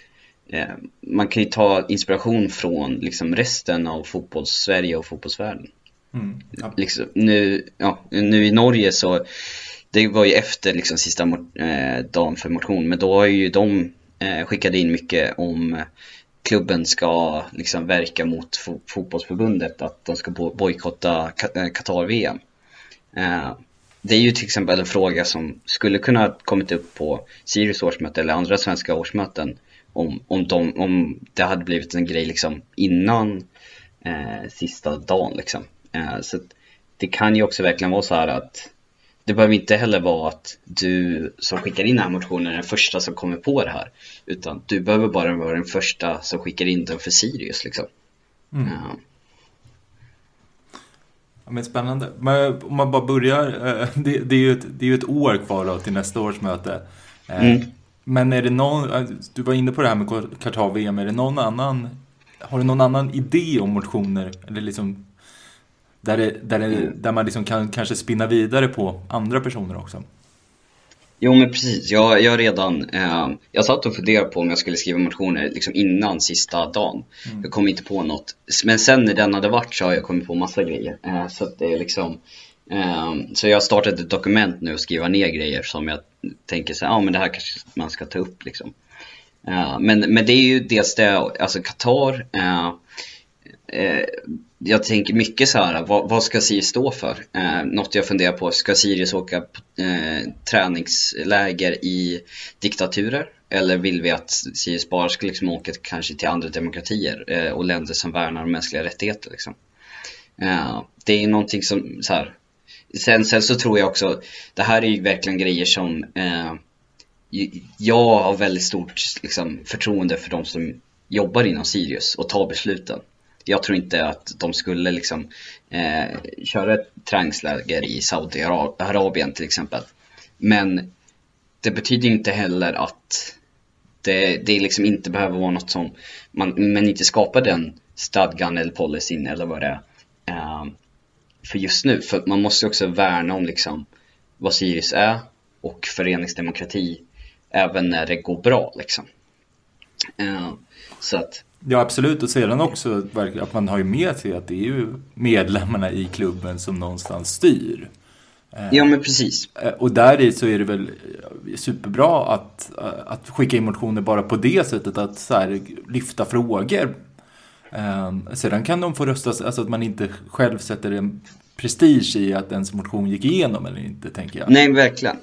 uh, man kan ju ta inspiration från liksom resten av fotbolls-Sverige och fotbollsvärlden. Mm, ja. liksom, nu, ja, nu i Norge så, det var ju efter liksom sista eh, dagen för motion, men då har ju de eh, skickat in mycket om klubben ska liksom verka mot fotbollsförbundet, att de ska bojkotta Qatar-VM. Eh, det är ju till exempel en fråga som skulle kunna kommit upp på Sirius årsmöte eller andra svenska årsmöten om, om, de, om det hade blivit en grej liksom innan eh, sista dagen liksom. Eh, så det kan ju också verkligen vara så här att det behöver inte heller vara att du som skickar in den här motionen är den första som kommer på det här. Utan du behöver bara vara den första som skickar in den för Sirius liksom. Mm. Uh, Ja, men spännande. Men om man bara börjar, eh, det, det, är ju ett, det är ju ett år kvar då till nästa års möte. Eh, mm. Men är det någon, eh, du var inne på det här med Qatar-VM, är det någon annan, har du någon annan idé om motioner? Eller liksom, där, det, där, det, där man liksom kan kanske spinna vidare på andra personer också? Jo men precis, jag, jag redan, eh, jag satt och funderade på om jag skulle skriva motioner liksom innan sista dagen. Mm. Jag kom inte på något. Men sen när den hade varit så har jag kommit på massa grejer. Eh, så det är liksom, eh, så jag har startat ett dokument nu och skriva ner grejer som jag tänker så ja ah, men det här kanske man ska ta upp liksom. Eh, men, men det är ju dels det, alltså Qatar, eh, eh, jag tänker mycket så här, vad, vad ska Sirius stå för? Eh, något jag funderar på, ska Sirius åka på, eh, träningsläger i diktaturer? Eller vill vi att Sirius bara ska liksom åka kanske till andra demokratier eh, och länder som värnar mänskliga rättigheter liksom? Eh, det är någonting som så här, sen, sen så tror jag också, det här är ju verkligen grejer som eh, jag har väldigt stort liksom, förtroende för de som jobbar inom Sirius och tar besluten. Jag tror inte att de skulle liksom eh, köra ett träningsläger i Saudiarabien till exempel. Men det betyder inte heller att det, det liksom inte behöver vara något som man, man inte skapar den stadgan eller policyn eller vad det är. Eh, för just nu, för man måste också värna om liksom vad Sirius är och föreningsdemokrati även när det går bra liksom. Eh, så att Ja absolut och sedan också att man har ju med sig att det är ju medlemmarna i klubben som någonstans styr. Ja men precis. Eh, och där i så är det väl superbra att, att skicka in motioner bara på det sättet att så här, lyfta frågor. Um, sedan kan de få röstas, alltså att man inte själv sätter en prestige i att ens motion gick igenom eller inte tänker jag. Nej verkligen.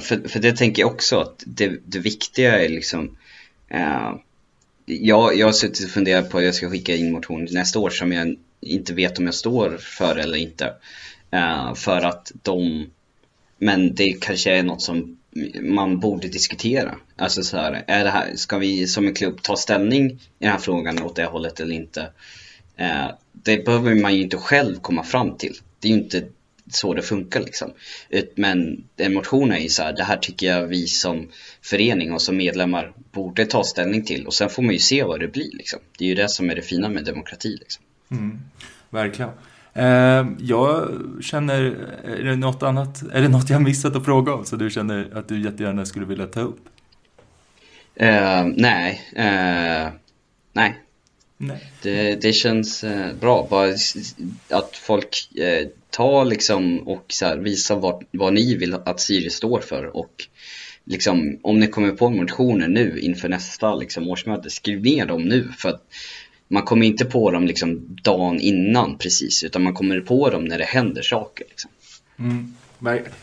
För, för det tänker jag också att det, det viktiga är liksom jag, jag har suttit och funderat på att jag ska skicka in motion nästa år som jag inte vet om jag står för eller inte. Uh, för att de, men det kanske är något som man borde diskutera. Alltså så här, är det här, ska vi som en klubb ta ställning i den här frågan åt det hållet eller inte? Uh, det behöver man ju inte själv komma fram till. Det är ju inte så det funkar liksom. Men en motion är ju så här, det här tycker jag vi som förening och som medlemmar borde ta ställning till och sen får man ju se vad det blir liksom. Det är ju det som är det fina med demokrati liksom. Mm, verkligen. Eh, jag känner, är det något annat, är det något jag missat att fråga om så du känner att du jättegärna skulle vilja ta upp? Eh, nej, eh, nej. nej. Det, det känns eh, bra, bara att folk eh, tar liksom och så här, visar vad, vad ni vill att Sirius står för och liksom om ni kommer på motioner nu inför nästa liksom, årsmöte, skriv ner dem nu för att man kommer inte på dem liksom dagen innan precis utan man kommer på dem när det händer saker. Liksom. Mm.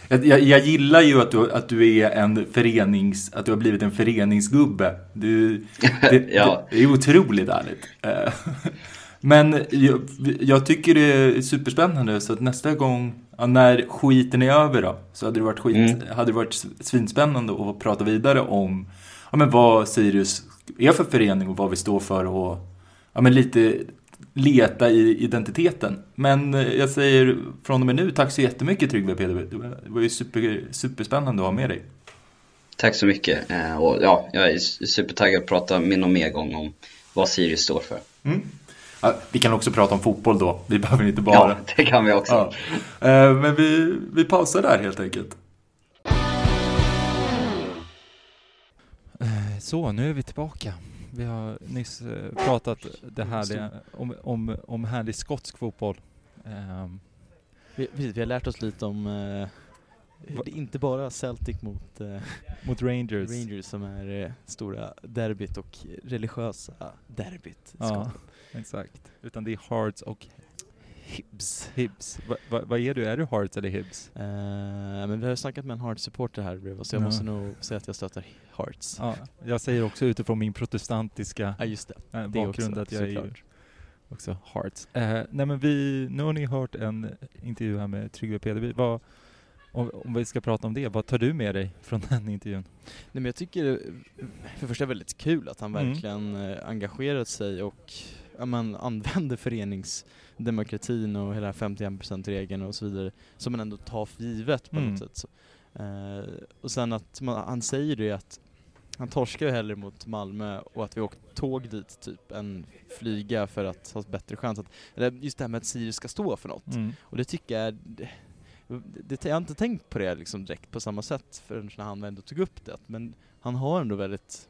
Jag, jag, gillar ju att du, att du är en förenings, att du har blivit en föreningsgubbe. Du, det, ja. det, det är otroligt ärligt. Men jag, jag, tycker det är superspännande så att nästa gång, ja, när skiten är över då, så hade det varit, skit, mm. hade det varit svinspännande att prata vidare om ja, men vad Sirius är för förening och vad vi står för och ja, men lite leta i identiteten. Men eh, jag säger från och med nu, tack så jättemycket Tryggve Peder. Det var ju super, superspännande att ha med dig. Tack så mycket. Eh, och ja, jag är supertaggad att prata min och mer gång om vad Sirius står för. Mm. Vi kan också prata om fotboll då. Vi behöver inte bara... Ja, det kan vi också. Ja. Eh, men vi, vi pausar där helt enkelt. Så, nu är vi tillbaka. Vi har nyss eh, pratat det härliga, om, om, om härlig skotsk fotboll. Um, vi, vi, har lärt oss lite om det är inte bara Celtic mot, uh, mot Rangers. Rangers som är uh, stora derbyt och religiösa derbyt. Ja, exakt. Utan det är Hearts och Hibs. Hibs. Va, va, vad är du? Är du Hearts eller Hibs? Uh, men vi har snackat med en Hearts-supporter här bredvid så jag ja. måste nog säga att jag stöttar Hearts. Ja, jag säger också utifrån min protestantiska ja, just det. Äh, bakgrund också, att jag såklart. är också Hearts. Uh, nej men vi, nu har ni hört en intervju här med Tryggve Pederby. Vad, om, om, vi ska prata om det, vad tar du med dig från den intervjun? Nej men jag tycker, för det första är väldigt kul att han mm. verkligen mm. engagerat sig och man använder föreningsdemokratin och hela 51%-regeln och så vidare som man ändå tar för givet på mm. något sätt. Så. Uh, och sen att man, han säger det att han torskar ju hellre mot Malmö och att vi åkt tåg dit typ än flyga för att ha bättre chans att, eller just det här med att Sirius ska stå för något. Mm. Och det tycker jag, det, det, jag har inte tänkt på det liksom direkt på samma sätt förrän när han ändå tog upp det. Men han har ändå väldigt,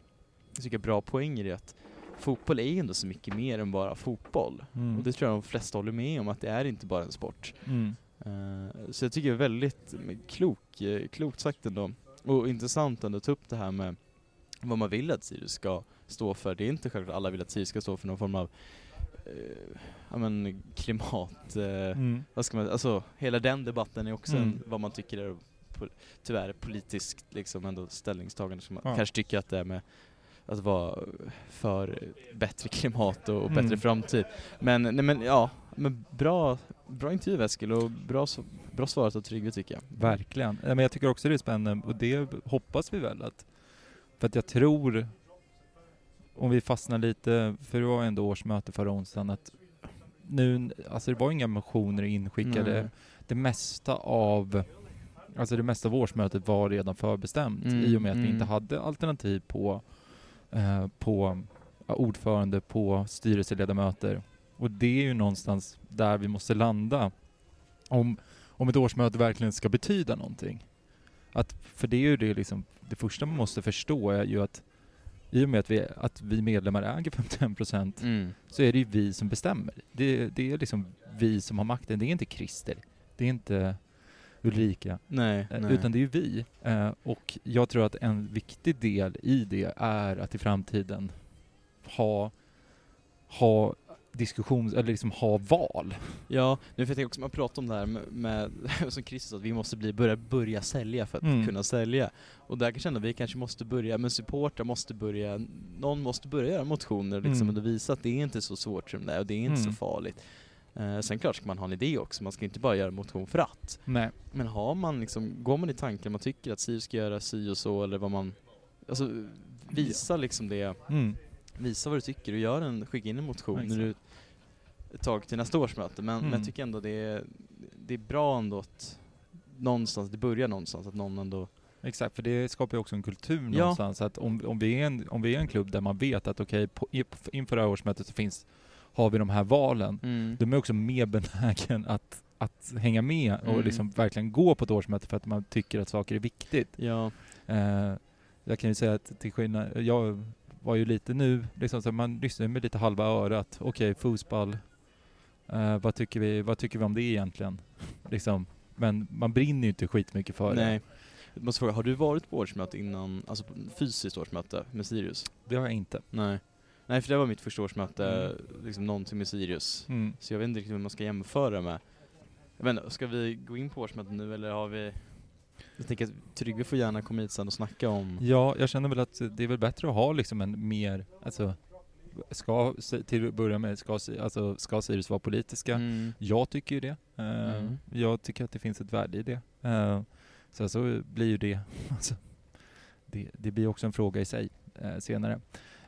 jag tycker bra poänger i att fotboll är ju ändå så mycket mer än bara fotboll. Mm. Och det tror jag de flesta håller med om, att det är inte bara en sport. Mm. Uh, så jag tycker det är väldigt klok, eh, klokt sagt ändå. Och intressant ändå att ta upp det här med vad man vill att Sirius ska stå för. Det är inte självklart alla vill att Sirius ska stå för någon form av eh, ja men klimat, eh, Mm. vad ska man, alltså hela den debatten är också Mm. en, vad man tycker är po- tyvärr politiskt liksom ändå ställningstagande som man Ja. kanske tycker att det är med att vara för bättre klimat och, och Mm. bättre framtid. Men, nej men ja, men bra, bra intervju Eskil och bra, bra svarat av Tryggve tycker jag. Verkligen. Ja, Men jag tycker också det är spännande och det hoppas vi väl att... För att jag tror, om vi fastnar lite, för det var ändå årsmöte förra onsdagen, att nu, alltså det var inga motioner inskickade. Nej. Det mesta av, alltså det mesta av årsmötet var redan förbestämt Mm, i och med att vi mm. inte hade alternativ på, eh, på ja, ordförande, på styrelseledamöter. Och det är ju någonstans där vi måste landa om, om ett årsmöte verkligen ska betyda någonting. Att, för det är ju det liksom, det första man måste förstå är ju att i och med att vi, att vi medlemmar äger 51 procent Mm. så är det ju vi som bestämmer. Det, det är liksom vi som har makten. Det är inte Christer. Det är inte Ulrika. Nej, eh, nej. Utan det är ju vi. Eh, Och jag tror att en viktig del i det är att i framtiden ha, ha diskussions, eller liksom ha val. Ja, nu för jag också, man pratar om det här med, med som Christer att vi måste bli, börja, börja sälja för att Mm. kunna sälja. Och där kan jag känna att vi kanske måste börja, men supportrar måste börja, någon måste börja göra motioner liksom, Mm. och visa att det är inte så svårt som det är och det är inte Mm. så farligt. Eh, sen klart ska man ha en idé också, man ska inte bara göra motion för att. Nej. Men har man liksom, går man i tanken, man tycker att Sirius ska göra si och så eller vad man, alltså visa liksom det, Mm. visa vad du tycker och gör en, skicka in en motion Exakt. när du ett tag till nästa årsmöte. Men, men Mm. jag tycker ändå det är, det är bra ändå att någonstans, det börjar någonstans, att någon ändå Exakt, för det skapar ju också en kultur Ja. någonstans. Att om, om, vi är en, om vi är en klubb där man vet att okej, i- inför det här årsmötet så finns, har vi de här valen. Mm. De är också mer benägen att, att hänga med och Mm. liksom verkligen gå på ett årsmöte för att man tycker att saker är viktigt. Ja, Eh, jag kan ju säga att till skillnad, jag var ju lite nu, liksom så man lyssnar med lite halva örat. Okej, fotboll. Eh, vad, tycker vi, vad tycker vi om det egentligen? liksom. Men man brinner ju inte skitmycket för det. nej. Jag måste fråga, har du varit på årsmöte innan, alltså fysiskt årsmöte med Sirius? Det har jag inte. Nej. Nej för det var mitt första årsmöte, Mm. liksom någonting med Sirius. Mm. Så jag vet inte riktigt vad man ska jämföra med. Inte, ska vi gå in på årsmötet nu eller har vi... Jag tänker att Tryggve får gärna komma hit sen och snacka om... Ja, jag känner väl att det är väl bättre att ha liksom en mer, alltså, ska, till att börja med, ska, alltså, ska Sirius vara politiska? Mm. Jag tycker ju det. Eh, Mm. Jag tycker att det finns ett värde i det. Uh, sen så blir ju det, alltså, det, det blir också en fråga i sig eh, senare.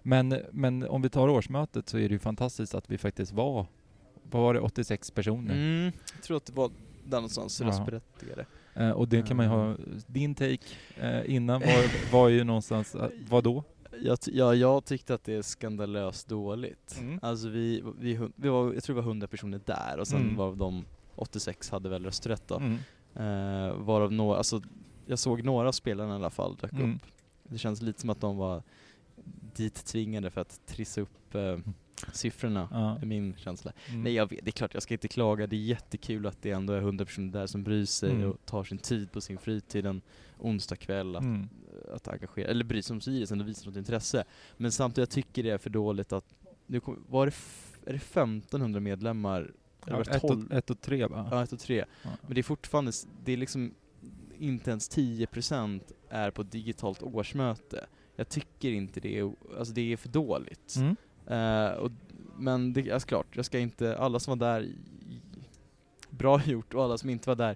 Men, men om vi tar årsmötet så är det ju fantastiskt att vi faktiskt var, vad var det, 86 personer? Mm. Jag tror att det var där någonstans, Ja. röstberättigade. Eh, och det kan man ju ha, din take eh, innan var, var ju någonstans, uh, vad då? Jag, ja, jag tyckte att det är skandalöst dåligt. Mm. Alltså vi, vi, vi var, jag tror det var 100 personer där och sen Mm. var de 86 hade väl rösträtt då. Mm. Eh, varav några, alltså jag såg några av spelarna i alla fall dök Mm. upp. Det känns lite som att de var dit tvingade för att trissa upp eh, siffrorna, Ja. är min känsla. Mm. Nej jag vet, det är klart jag ska inte klaga, det är jättekul att det ändå är 100 personer där som bryr sig Mm. och tar sin tid på sin fritid en onsdag kväll att, Mm. att engagera, eller bry sig om Sirius och visa något intresse. Men samtidigt jag tycker det är för dåligt att, nu kom, var det, är det 1500 medlemmar? Ja, ett, 12? och, ett och tre va? Ja, ett och tre. Ja. Men det är fortfarande, det är liksom inte ens 10% är på digitalt årsmöte. Jag tycker inte det är, alltså det är för dåligt. Mm. Eh, och, men det är alltså klart, jag ska inte, alla som var där, bra gjort och alla som inte var där,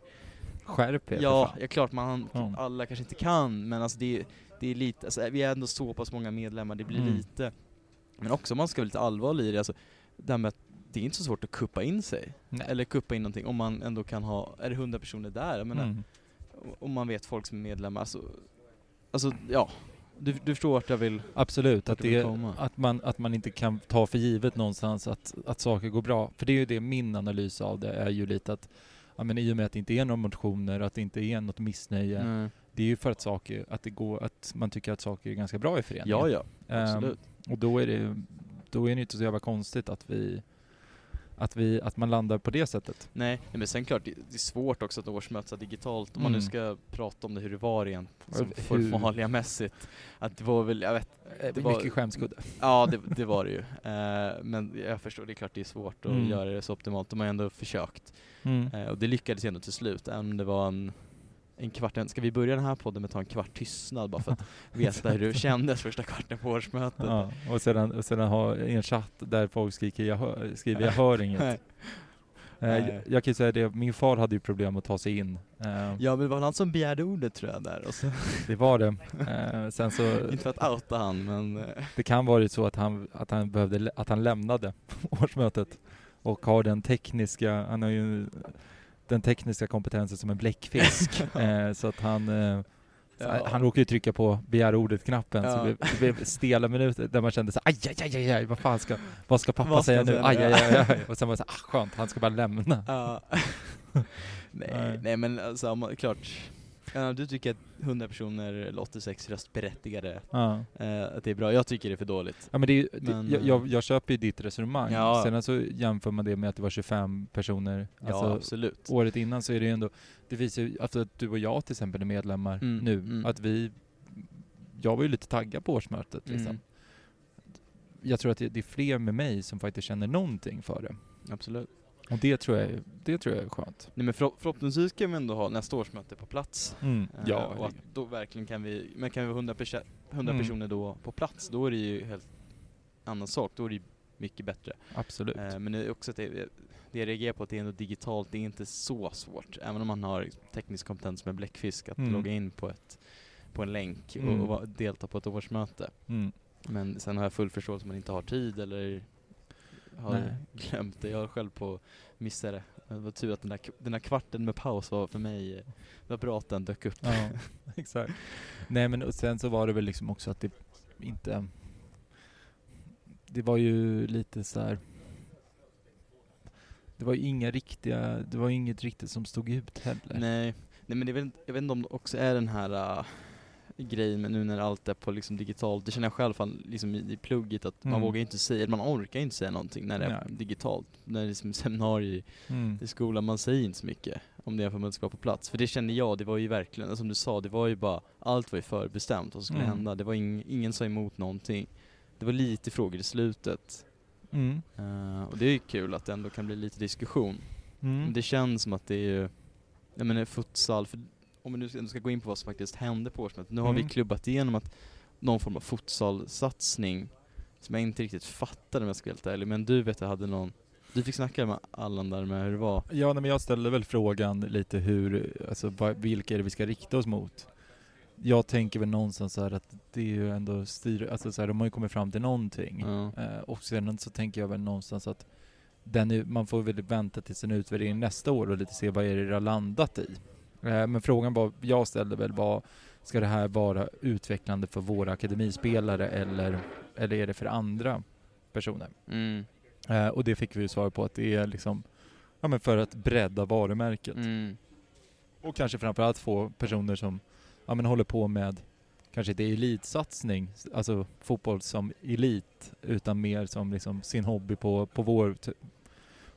Skärp er ja, ja klart man, Ja. alla kanske inte kan, men alltså det, det är lite, alltså vi är ändå så pass många medlemmar, det blir Mm. lite, men också om man ska vara lite allvarlig i det, alltså det här med att det är inte så svårt att kuppa in sig, Nej. eller kuppa in någonting om man ändå kan ha, är det 100 personer där? Jag menar, Mm. om man vet folk som är medlemmar, alltså, alltså ja, du, du förstår vart jag vill, Absolut, att, det, komma. att, man, att man inte kan ta för givet någonstans att, att saker går bra. För det är ju det min analys av det är ju lite att ja, men i och med att det inte är några motioner, att det inte är något missnöje. Nej. Det är ju för att saker, att det går, att man tycker att saker är ganska bra i föreningen. Ja, ja, Ehm, absolut. och då är det då är det inte så jävla konstigt att vi att, vi, att man landar på det sättet. Nej, men sen klart, det, det är svårt också att årsmöta digitalt om man nu Mm. ska prata om det hur det var som Hur- formalia-mässigt. Att det var väl, jag vet, det var, Mycket skämskudde. ja det, det var det ju. Eh, men jag förstår, det är klart det är svårt att Mm. göra det så optimalt. De har ändå försökt. Mm. Eh, och det lyckades ändå till slut, även om det var en, en kvart. Ska vi börja den här podden med att ta en kvart tystnad bara för att veta hur det kändes första kvarten på årsmötet? Ja, och sedan, och sedan ha en chatt där folk skriker jag hör, skriver jag hör inget. Nej. Eh, jag, jag kan ju säga det, min far hade ju problem att ta sig in. Eh, Ja men det var han som begärde ordet tror jag där. Det var det. Eh, sen så, inte för att outa han men det kan varit så att han, att han behövde, att han lämnade årsmötet och har den tekniska, han har ju den tekniska kompetensen som en bläckfisk. eh, så att han, eh, så Ja. han råkade ju trycka på begär ordet-knappen så Ja. det blev, det blev stela minuter där man kände så aj, aj, aj, aj, vad fan ska, vad ska pappa Vad ska säga nu? Aj, aj, aj, aj. Och sen var det så ah, skönt, han ska bara lämna. Ja. nej, Nej. nej men alltså, klart. Ja, du tycker att 100 personer eller 86 röstberättigade, Ja. eh, att det är bra. Jag tycker det är för dåligt. Ja men det är, det, Men, jag, eh, jag, jag köper ju ditt resonemang. Ja. Sen så jämför man det med att det var 25 personer. Ja, Alltså, absolut. året innan så är det ju ändå, det visar ju alltså att du och jag till exempel är medlemmar Mm, nu. mm. Att vi, jag var ju lite taggad på årsmötet liksom. Mm, Jag tror att det, det är fler med mig som faktiskt känner någonting för det. absolut. Och det tror jag, det tror jag är skönt. Nej men förhopp- förhoppningsvis kan vi ändå ha nästa årsmöte på plats. Mm. Eh, Ja, och att då verkligen kan vi, men kan vi ha 100, perso- 100 Mm. personer då på plats, då är det ju helt annan sak. Då är det ju mycket bättre. absolut. Eh, men det är också att det, det jag reagerar på att det är ändå digitalt, det är inte så svårt. Även om man har teknisk kompetens med bläckfisk, att Mm. logga in på, ett, på en länk och, Mm. och delta på ett årsmöte. Mm. Men sen har jag full förståelse om man inte har tid eller har Nej. glömt det. Jag har själv på missat det. Det var tur att den där, den där kvarten med paus var för mig, eh, det var bra att den dök upp. Ja, exakt. Nej men och sen så var det väl liksom också att det inte... Det var ju lite så här. Det var ju inga riktiga, det var ju inget riktigt som stod ut heller. Nej, nej men är väl, jag vet inte om det också är den här uh, grejen med nu när allt är på liksom digitalt. Det känner jag själv fan, liksom i, i plugget att man Mm. vågar inte säga, man orkar inte säga någonting när det är Nej. digitalt. När det är som seminarier Mm. i skolan, man säger inte så mycket om det är för att man ska på plats. För det kände jag, det var ju verkligen, som du sa, det var ju bara, allt var ju förbestämt vad som skulle Mm. hända. Det var ing, ingen sa emot någonting. Det var lite frågor i slutet. Mm. Eh, och det är ju kul att det ändå kan bli lite diskussion. Mm. Men det känns som att det är ju, jag menar futsal, för om vi nu ska, gå in på vad som faktiskt hände på årsmötet. Nu har vi Mm. klubbat igenom att någon form av futsalsatsning som jag inte riktigt fattade om jag ska vara helt ärlig. Men du vet jag hade någon, du fick snacka med Allan där med hur det var. Ja, nej, men jag ställde väl frågan lite hur, alltså vilka är det vi ska rikta oss mot? Jag tänker väl någonstans så här att det är ju ändå styr, alltså så här, de har ju kommit fram till någonting. Ja. Eh, och sen så tänker jag väl någonstans att den är, man får väl vänta till sin utvärdering nästa år och lite se vad är det har landat i. Eh, men frågan var, jag ställde väl var, ska det här vara utvecklande för våra akademispelare eller, eller är det för andra personer? Mm. Eh, och det fick vi ju svar på att det är liksom, ja men för att bredda varumärket. Mm. Och kanske framförallt få personer som ja, men håller på med kanske inte elitsatsning, alltså fotboll som elit, utan mer som liksom sin hobby på, på vår,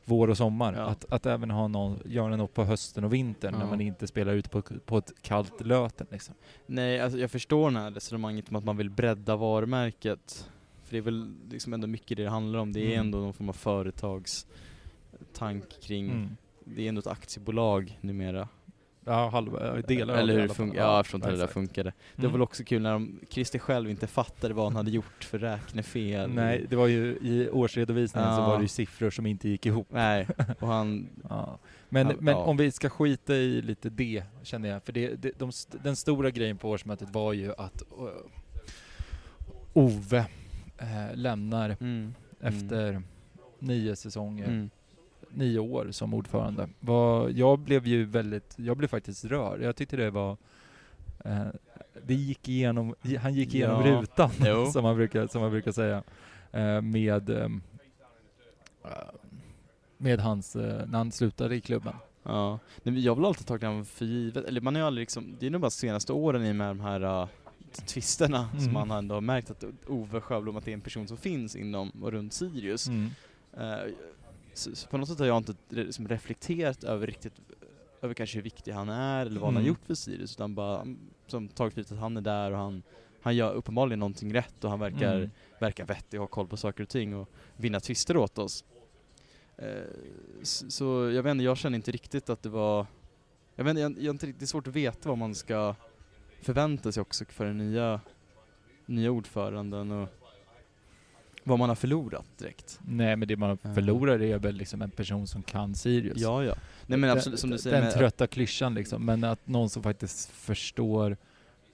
vår och sommar. Ja. Att, att även ha någon, göra något på hösten och vintern när Ja. man inte spelar ute på, på ett kallt Löten liksom. Nej, alltså jag förstår det här resonemanget om att man vill bredda varumärket. För det är väl liksom ändå mycket det det handlar om. Det är Mm. ändå någon form av företagstank kring, Mm. det är ändå ett aktiebolag numera. Ja, halva, eh, delar av Eller hur det funkar, ja, hur det där funkade. Det Mm. var väl också kul när de, Christer själv inte fattade vad han hade gjort för räknefel. Nej, det var ju i årsredovisningen så Ja. var det ju siffror som inte gick ihop. Nej, och han, Ja. Men, Ja, men om vi ska skita i lite det, känner jag. För det, det, de, den stora grejen på årsmötet var ju att uh, Ove eh, lämnar mm, efter nio säsonger, mm, nio år som ordförande. Var, jag blev ju väldigt, jag blev faktiskt rörd. Jag tyckte det var eh, det gick igenom, han gick igenom Ja. rutan som, man brukar, som man brukar säga. Eh, med ehm, eh, med hans, eh, när han slutade i klubben. ja. Nej, jag har väl alltid tagit honom för givet, eller man har ju aldrig liksom, det är nog bara senaste åren i med de här uh, tvisterna Mm. som man ändå har märkt att Ove Sjöblom, att det är en person som finns inom och runt Sirius. Mm. Eh, Så, så på något sätt har jag inte liksom reflekterat över riktigt över kanske hur viktig han är eller vad han har Mm. gjort för Sirius utan bara mm, som tagit för att han är där och han, han gör uppenbarligen någonting rätt och han verkar, Mm. verkar vettig och har koll på saker och ting och vinna tvister åt oss. Eh, så, så jag vet inte, jag känner inte riktigt att det var jag vet inte, jag, jag det är svårt att veta vad man ska förvänta sig också för den nya, nya ordföranden och vad man har förlorat direkt. Nej men det man förlorar är väl liksom en person som kan Sirius. Ja, ja. Nej men Den- absolut, som du säger. Den trötta klyschan liksom, men att någon som faktiskt förstår,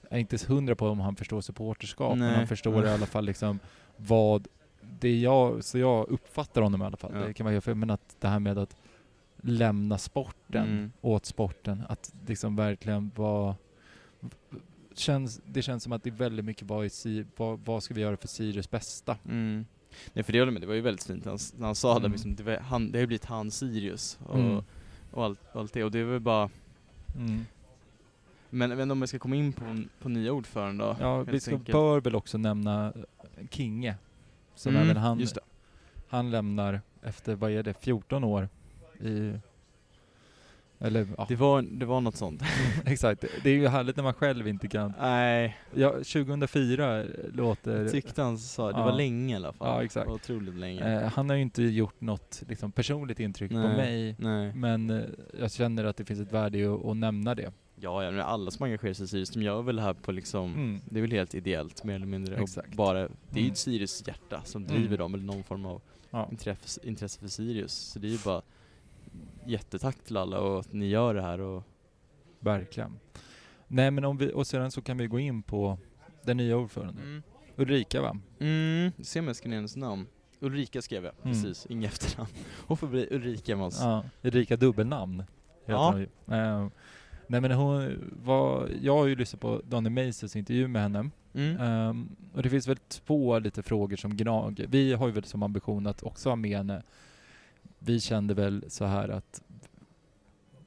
jag är inte hundra på om han förstår supporterskap, men Nej. han förstår i alla fall liksom vad, det jag, så jag uppfattar honom i alla fall, Ja. det kan vara helt fel, men att det här med att lämna sporten Mm. åt sporten, att liksom verkligen vara Känns, det känns som att det är väldigt mycket vad, Si- vad, vad ska vi göra för Sirius bästa? Mm. Nej för det håller jag med, det var ju väldigt fint han, när han sa det Mm. liksom, det, var, han, det har ju blivit han Sirius och, Mm. och, allt, allt det och det är väl bara Mm. Men jag vet inte om jag ska komma in på, på nya ordförande då? Ja, vi ska, enkelt. bör väl också nämna eh, Kinge, som Mm, även han det. Han lämnar efter, vad är det, 14 år i... Eller ja, Det var, det var något sånt. exakt. Det är ju härligt när man själv inte kan. Nej, Ja, 2004 låter... tyckte han sa det Ja. var länge i alla fall. Ja, exakt. Otroligt länge. Eh, han har ju inte gjort något liksom, personligt intryck på Nej. mig. Nej. Men eh, jag känner att det finns ett värde i att, att nämna det. Ja, ja, men alla som engagerar sig i Sirius, de gör väl det här på liksom, Mm. det är väl helt ideellt mer eller mindre. Exakt. Och bara, det är ju Mm. Sirius hjärta som Mm. driver dem, eller någon form av Ja, intresse, intresse för Sirius. Så det är ju bara jättetack till alla och att ni gör det här och verkligen. Nej men om vi, och sedan så kan vi gå in på den nya ordföranden. Mm. Ulrika va? Mm, se om jag skrev hennes namn. Ulrika skrev jag, Mm. precis. Inga efternamn. Hon får bli Ulrika med oss. Ja, Ulrika dubbelnamn. heter Ja. Eh, nej men hon var, jag har ju lyssnat på Daniel Meisers intervju med henne. Mm. Ehm, och det finns väl två lite frågor som gnager. Vi har ju väl som ambition att också ha med henne. Vi kände väl så här att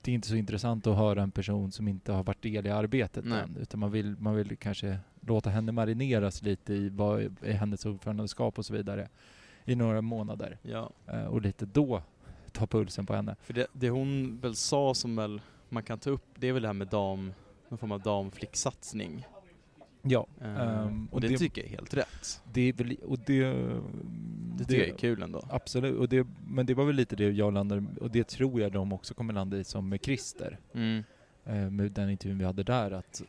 det är inte så intressant att höra en person som inte har varit del i arbetet Nej. än. Utan man vill, man vill kanske låta henne marineras lite i vad är hennes ordförandeskap och så vidare i några månader. Ja, Eh, och lite då ta pulsen på henne. för det, det hon väl sa som väl man kan ta upp, det är väl det här med dam, någon form av damflicksatsning. Ja, Ehm, och och det, det- tycker jag är helt rätt. det och det... Det tycker jag är kul ändå. Absolut, och det, men det var väl lite det jag landade och det tror jag de också kommer landa i som med Christer. Mm. Eh, med den intervjun vi hade där att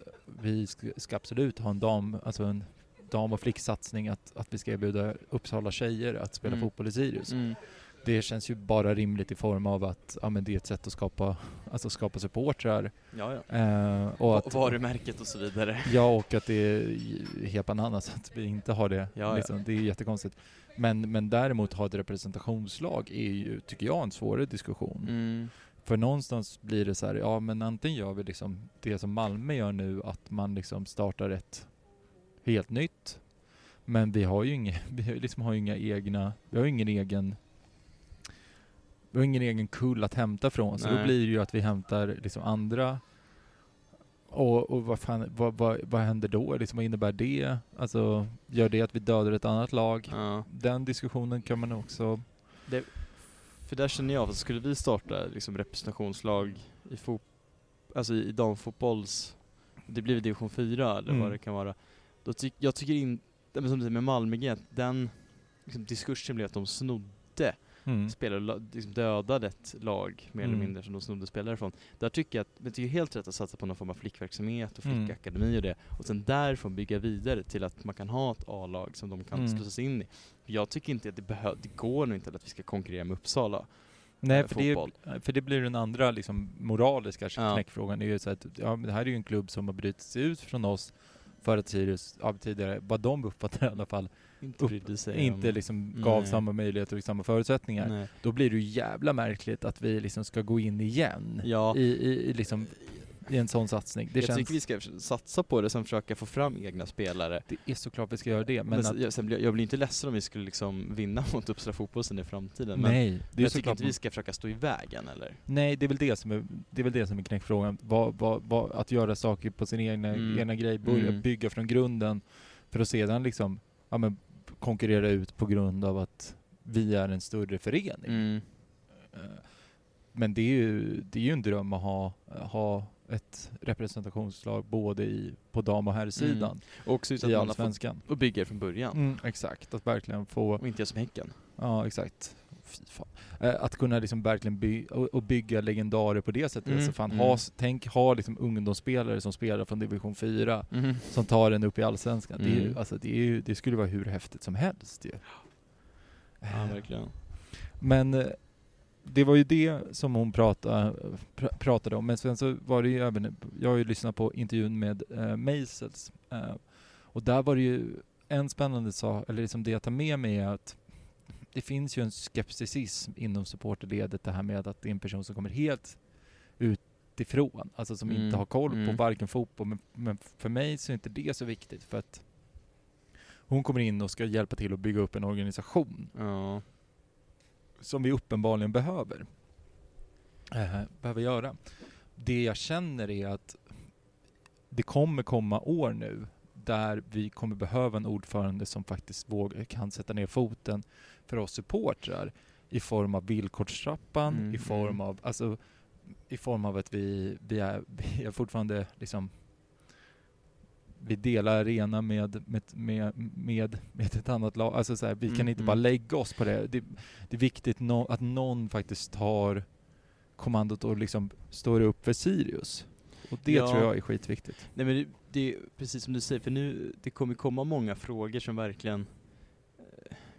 vi ska, ska absolut ha en dam, alltså en dam och flicksatsning att, att vi ska erbjuda Uppsala tjejer att spela Mm. fotboll i Sirius. Mm. Det känns ju bara rimligt i form av att ja, men det är ett sätt att skapa, alltså skapa supportrar. Ja, ja. Eh, och Och varumärket och så vidare. Ja, och att det är helt bananas att vi inte har det. Ja, liksom. Det är jättekonstigt. Men, men däremot ha ett representationslag är ju, tycker jag, en svårare diskussion. Mm. För någonstans blir det så här, ja men antingen gör vi liksom det som Malmö gör nu, att man liksom startar ett helt nytt. Men vi har ju inga, vi liksom har inga egna, vi har ingen egen vi har ingen egen kull att hämta från, så då Nej. blir det ju att vi hämtar liksom andra och, och vad, fan, vad, vad, vad händer då? Liksom, vad innebär det? Alltså, gör det att vi dödar ett annat lag? Ja. Den diskussionen kan man också... För där känner jag att skulle vi starta liksom representationslag i, fot alltså i damfotbolls, det blir division 4 eller Mm. vad det kan vara. Då tyck, jag tycker inte, som du säger med Malmö den liksom, diskursen blev att de snodde Mm. spelare, la- liksom dödade ett lag mer eller Mm. mindre som de snodde spelare från. Där tycker jag att, men det är helt rätt att satsa på någon form av flickverksamhet och Mm. flickakademi och det. Och sen därifrån bygga vidare till att man kan ha ett A-lag som de kan Mm. slussas in i. Jag tycker inte att det behöver, det går nog inte att vi ska konkurrera med Uppsala. Nej, eh, för det, för det blir den andra liksom, moraliska Ja. knäckfrågan. Det är ju så att, ja, det här är ju en klubb som har brutit sig ut från oss för att Sirius, ja, tidigare, vad de uppfattar i alla fall, Inte Upp- sig inte om... liksom gav Nej. samma möjligheter och samma förutsättningar. Nej. Då blir det ju jävla märkligt att vi liksom ska gå in igen Ja, i, i, i, liksom, i en sån satsning. Det, jag känns, tycker vi ska satsa på det, sen försöka få fram egna spelare. det är såklart vi ska göra det, men, Men, att, jag, jag blir inte ledsen om vi skulle liksom vinna mot Uppsala fotboll sen i framtiden. Nej, men det är jag tycker inte vi ska försöka stå i vägen eller? Nej, det är väl det som är, det är, väl det som är knäckfrågan. Vad, vad, vad, att göra saker på sin egna, Mm. egna grej, börja Mm. bygga från grunden för att sedan liksom, ja, men, konkurrera ut på grund av att vi är en större förening. Mm. Eh, Men det är ju, det är ju en dröm att ha, ha ett representationslag både i, på dam och herrsidan Och också i Allsvenskan. och bygga från början. Mm, exakt, att verkligen få Och inte göra som Häcken. Ja, exakt. Eh, Att kunna liksom verkligen by och, bygga legendarer på det sättet. Mm, Alltså fan, mm. ha, tänk ha liksom ungdomsspelare som spelar från division 4 som tar en upp i allsvenskan. Det, ju, Mm. alltså, det, ju, det skulle vara hur häftigt som helst ju. Ja, verkligen. Men eh, det var ju det som hon pratade, pr- pratade om. Men sen så var det ju även, jag har ju lyssnat på intervjun med eh, Meisels. Eh, och där var det ju en spännande sak, eller liksom det jag tar med mig är att det finns ju en skepticism inom supporterledet det här med att det är en person som kommer helt utifrån. Alltså som Mm, inte har koll på mm. varken fotboll, men, men för mig så är inte det så viktigt för att hon kommer in och ska hjälpa till att bygga upp en organisation Ja. som vi uppenbarligen behöver. Eh, behöver göra. Det jag känner är att det kommer komma år nu där vi kommer behöva en ordförande som faktiskt vågar, kan sätta ner foten för oss supportrar i form av villkorstrappan, Mm, i form mm. av, alltså i form av att vi, vi, är, vi är fortfarande liksom vi delar arena med, med, med, med, med ett annat lag. Alltså så här, vi kan Mm, inte mm. bara lägga oss på det. Det, det är viktigt no, att någon faktiskt tar kommandot och liksom står upp för Sirius. Och det Ja. tror jag är skitviktigt. Nej men det, det är precis som du säger, för nu, det kommer komma många frågor som verkligen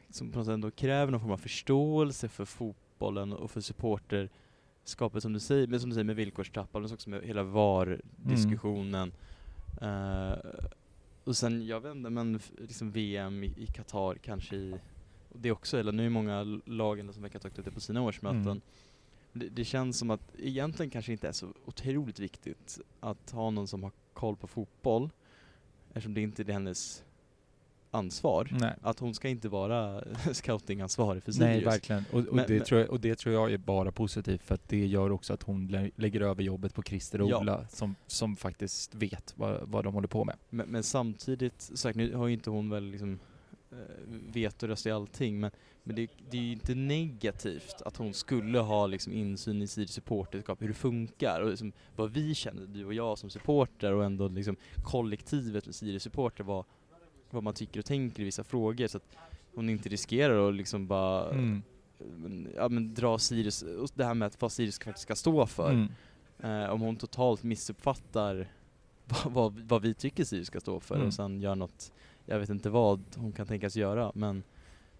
som på något sätt ändå kräver någon form av förståelse för fotbollen och för supporterskapet som du säger, men som du säger med villkorstrappan, men också med hela VAR-diskussionen. Eh, och sen, jag vet inte, men liksom VM i, Qatar kanske i, och det också, eller nu är många lag ändå som verkar ha tagit upp det på sina årsmöten. Mm. Det, det känns som att egentligen kanske inte är så otroligt viktigt att ha någon som har koll på fotboll eftersom det inte är hennes ansvar. Nej. Att hon ska inte vara scoutingansvarig för Sirius. Nej, verkligen. Och, och, Men- det men- tror jag, och det tror jag är bara positivt för att det gör också att hon lä- lägger över jobbet på Christer och Ja. Ola som, som faktiskt vet vad, vad de håller på med. Men, men samtidigt, sagt, nu har ju inte hon väl liksom eh, vetoröst i allting, men, men det, det är ju inte negativt att hon skulle ha liksom insyn i Sirius supporterskap, hur det funkar och liksom vad vi känner, du och jag som supporter och ändå liksom kollektivet med Sirius supporter, vad, vad man tycker och tänker i vissa frågor så att hon inte riskerar att liksom bara Mm. ja, men dra Sirius, och det här med att vad Sirius faktiskt ska stå för. Mm. Eh, om hon totalt missuppfattar vad, vad, vad vi tycker Sirius ska stå för Mm. och sen gör något, jag vet inte vad hon kan tänkas göra men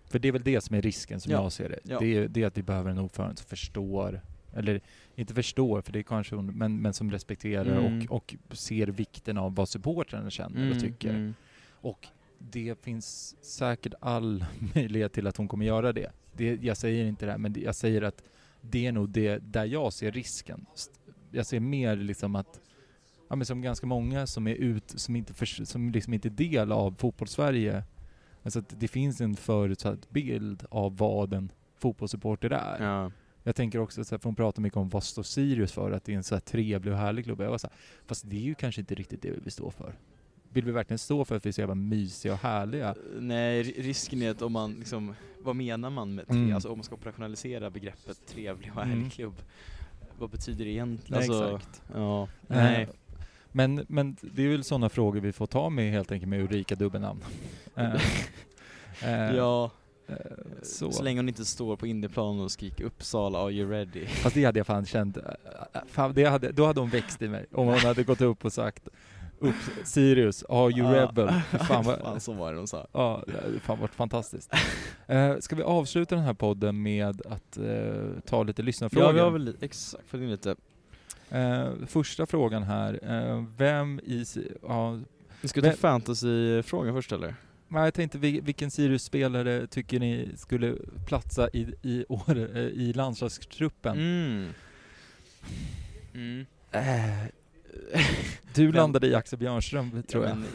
För det är väl det som är risken som Ja. jag ser det. Ja. Det, är, det är att vi behöver en ordförande som förstår, eller inte förstår, för det är kanske hon, men, men som respekterar Mm. och, och ser vikten av vad supportrarna känner och tycker. mm. Och det finns säkert all möjlighet till att hon kommer göra det. det jag säger inte det här, men jag säger att det är nog det där jag ser risken. Jag ser mer liksom att, ja men som ganska många som är ut, som inte, förs- som liksom inte är del av fotbollssverige, alltså att det finns en förutsatt bild av vad en fotbollssupporter är. Ja. Jag tänker också, så här, för hon pratar mycket om vad står Sirius för, att det är en så här trevlig och härlig klubb. Jag var så här, fast det är ju kanske inte riktigt det vi vill stå för. Vill vi verkligen stå för att vi är så jävla mysiga och härliga? Nej, ri- risken är att om man liksom, vad menar man med tre, Mm. alltså om man ska operationalisera begreppet trevlig och Mm. härlig klubb, vad betyder det egentligen? Nej, alltså, exakt. Ja, Eh, nej. Men, men det är väl sådana frågor vi får ta med helt enkelt med Ulrika dubbelnamn. Eh, eh, ja, eh, så. så. länge hon inte står på Indieplan och skriker Uppsala, are you ready? Fast det hade jag fan känt, eh, eh, fan, det hade, då hade hon växt i mig. Om hon hade gått upp och sagt upp Sirius, are you Ja. rebel? Fan, vad, Fan, så var det de sa. Ja, det fan varit fantastiskt. Eh, ska vi avsluta den här podden med att eh, ta lite lyssnarfrågor? Ja, vi har väl exakt, in lite. Eh, första frågan här. Eh, vem i... Ja, Vi ska ta Men- fantasy-frågan först eller? men jag tänkte, vil- vilken Sirius-spelare tycker ni skulle platsa i, i, år, eh, i landslagstruppen? Mm. Mm. Eh, du landade i Axel Björnström, tror Ja, jag. men,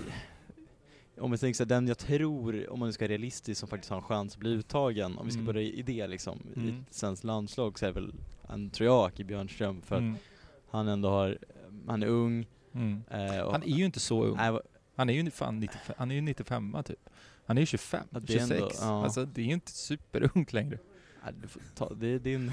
om vi tänker så här, den jag tror, om man nu ska vara realistisk, som faktiskt har en chans att bli uttagen, om vi ska Mm. börja i det liksom, i Mm. ett svenskt landslag så är det väl, en, tror jag, Aki Björnström, för att Mm. han ändå har, han är ung. Mm. Eh, och, Han är ju inte så ung. Nej, Han är ju fan 95, han är ju 95 typ. Han är ju 25, Ja, det är 26. ändå- ja. Alltså det är ju inte superungt längre. Nej, du får ta, det är din...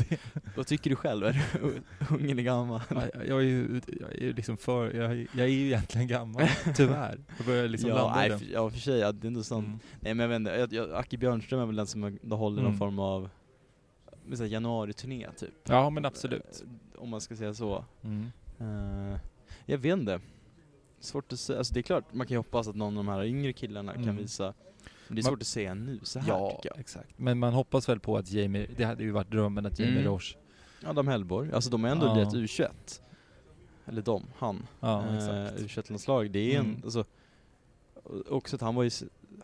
Vad tycker du själv? Är du ung eller gammal? Ja, jag är ju jag är ju liksom för, jag, är- jag är ju egentligen gammal, tyvärr. Jag börjar liksom ja, landa i nej, det. för, ja, för sig, ja, det är ändå sant. Mm. Nej men jag vet inte, jag, jag, Acke Björnström är väl den som håller någon Mm. form av januari-turné typ. Ja men absolut. Eh, Om man ska säga så. Mm. Eh, jag vet inte. Svårt att säga, alltså det är klart man kan ju hoppas att någon av de här yngre killarna kan Mm. visa det är Man- svårt att säga nu så här Ja, tycker jag. exakt. Men man hoppas väl på att Jamie, det hade ju varit drömmen att Jamie Mm. Roche, Adam Hellborg, alltså de är ändå Ja. ett U21. Eller de, han. ja Eh, exakt. U21-landslag, det är en, Mm. alltså och Också att han var ju,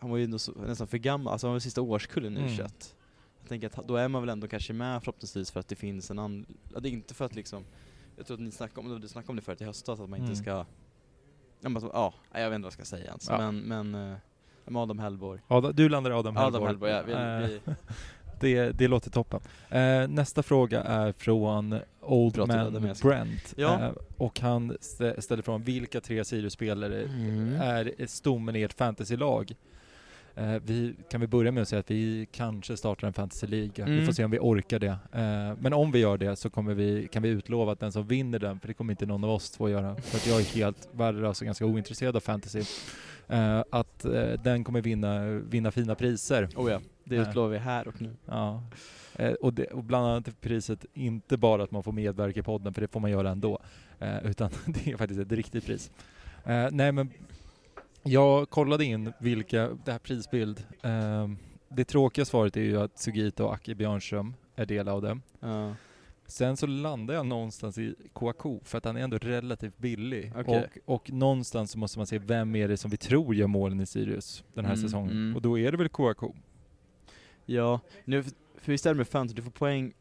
han var ju så, nästan för gammal, alltså han var sista årskullen Mm. U21. Jag tänker att då är man väl ändå kanske med förhoppningsvis för att det finns en annan, ja, det är inte för att liksom Jag tror att ni snackade om, du snackade om det förut i höstas, att man inte Mm. ska Ja, men, ja, jag vet inte vad jag ska säga ens, Ja. men, men eh, med Adam Hellborg. Adam, du landar i Adam Hellborg. Adam Hellborg, ja, vi, Eh, vi, det, det låter toppen. Eh, nästa fråga är från Old Bra till Man Adameska. Brent. Ja. Eh, och han stä- ställer frågan, vilka tre Sirius-spelare Mm. är stommen i ert fantasylag? Eh, vi kan vi börja med att säga att vi kanske startar en fantasyliga. Vi Mm. får se om vi orkar det. Eh, men om vi gör det så kommer vi, kan vi utlova att den som vinner den, för det kommer inte någon av oss två göra, för att jag är helt värdelös och ganska ointresserad av fantasy, att eh, den kommer vinna, vinna fina priser. oh ja, det Eh. utlovar vi här och nu. Ja. Eh, och, det, och bland annat priset inte bara att man får medverka i podden, för det får man göra ändå, eh, utan det är faktiskt ett riktigt pris. Eh, nej men, jag kollade in vilka, det här prisbild, eh, det tråkiga svaret är ju att Sugita och Aki Björnström är del av det. Ja. Sen så landar jag någonstans i Kouakou för att han är ändå relativt billig. Okej. Och, och någonstans så måste man se vem är det som vi tror gör målen i Sirius den här Mm, säsongen. mm. Och då är det väl Kouakou. Ja, nu, för visst är det med fantasy, du får poäng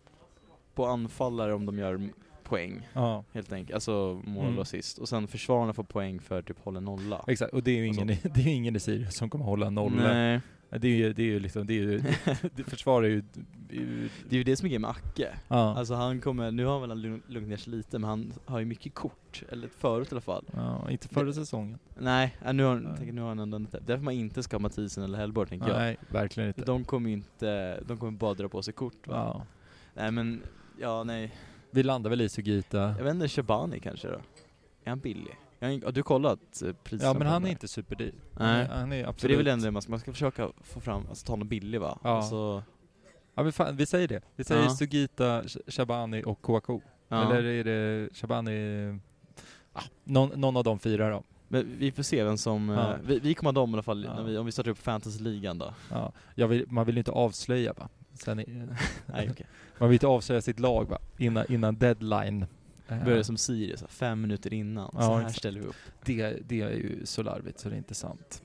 på anfallare om de gör poäng, Ja, helt enkelt. Alltså mål Mm. och assist. Och sen försvararna får poäng för typ hålla nolla. exakt. Och det är ju ingen, i- det är ingen i Sirius som kommer hålla nolla. Nej, Det är ju, det är ju liksom, det är ju, det försvarar ju, det är ju det är det som är grejen med Acke. ja. Alltså han kommer, nu har väl han lugn- lugnat ner sig lite, men han har ju mycket kort. Eller förut i alla fall. ja, inte förra säsongen. Nej, nu har, Nej. tänker, nu har han ändå inte. Därför man inte ska ha Mathisen eller Hellborg tänker jag. Nej, verkligen inte. De kommer ju inte, de kommer bara dra på sig kort va? Ja. Nej men, ja nej. Vi landar väl i Sugita. Jag vet inte, Shabani kanske då? Är han billig? Har, du kollat eh, priserna Ja men han är inte superdyr. Nej. Han är absolut... För det är väl ändå man ska, man ska försöka få fram, alltså ta någon billig va? Ja. Alltså, Ja men fan, vi säger det. Vi säger Ja. Sugita, Sh- Shabani och Kouakou. ja. Eller är det Shabani... Ah, någon, någon av de fyra då. Men vi får se vem som, Ja. eh, vi, vi kommer ha dem i alla fall Ja. när vi, om vi startar upp fantasyligan då. Ja. Vill, man vill ju inte avslöja va? Sen Nej okej. man vill inte avslöja sitt lag va? Innan, innan deadline. Eh, Börjar som Sirius, fem minuter innan. Ja, så här exakt. ställer vi upp. det, det är ju så larvigt så det är inte sant.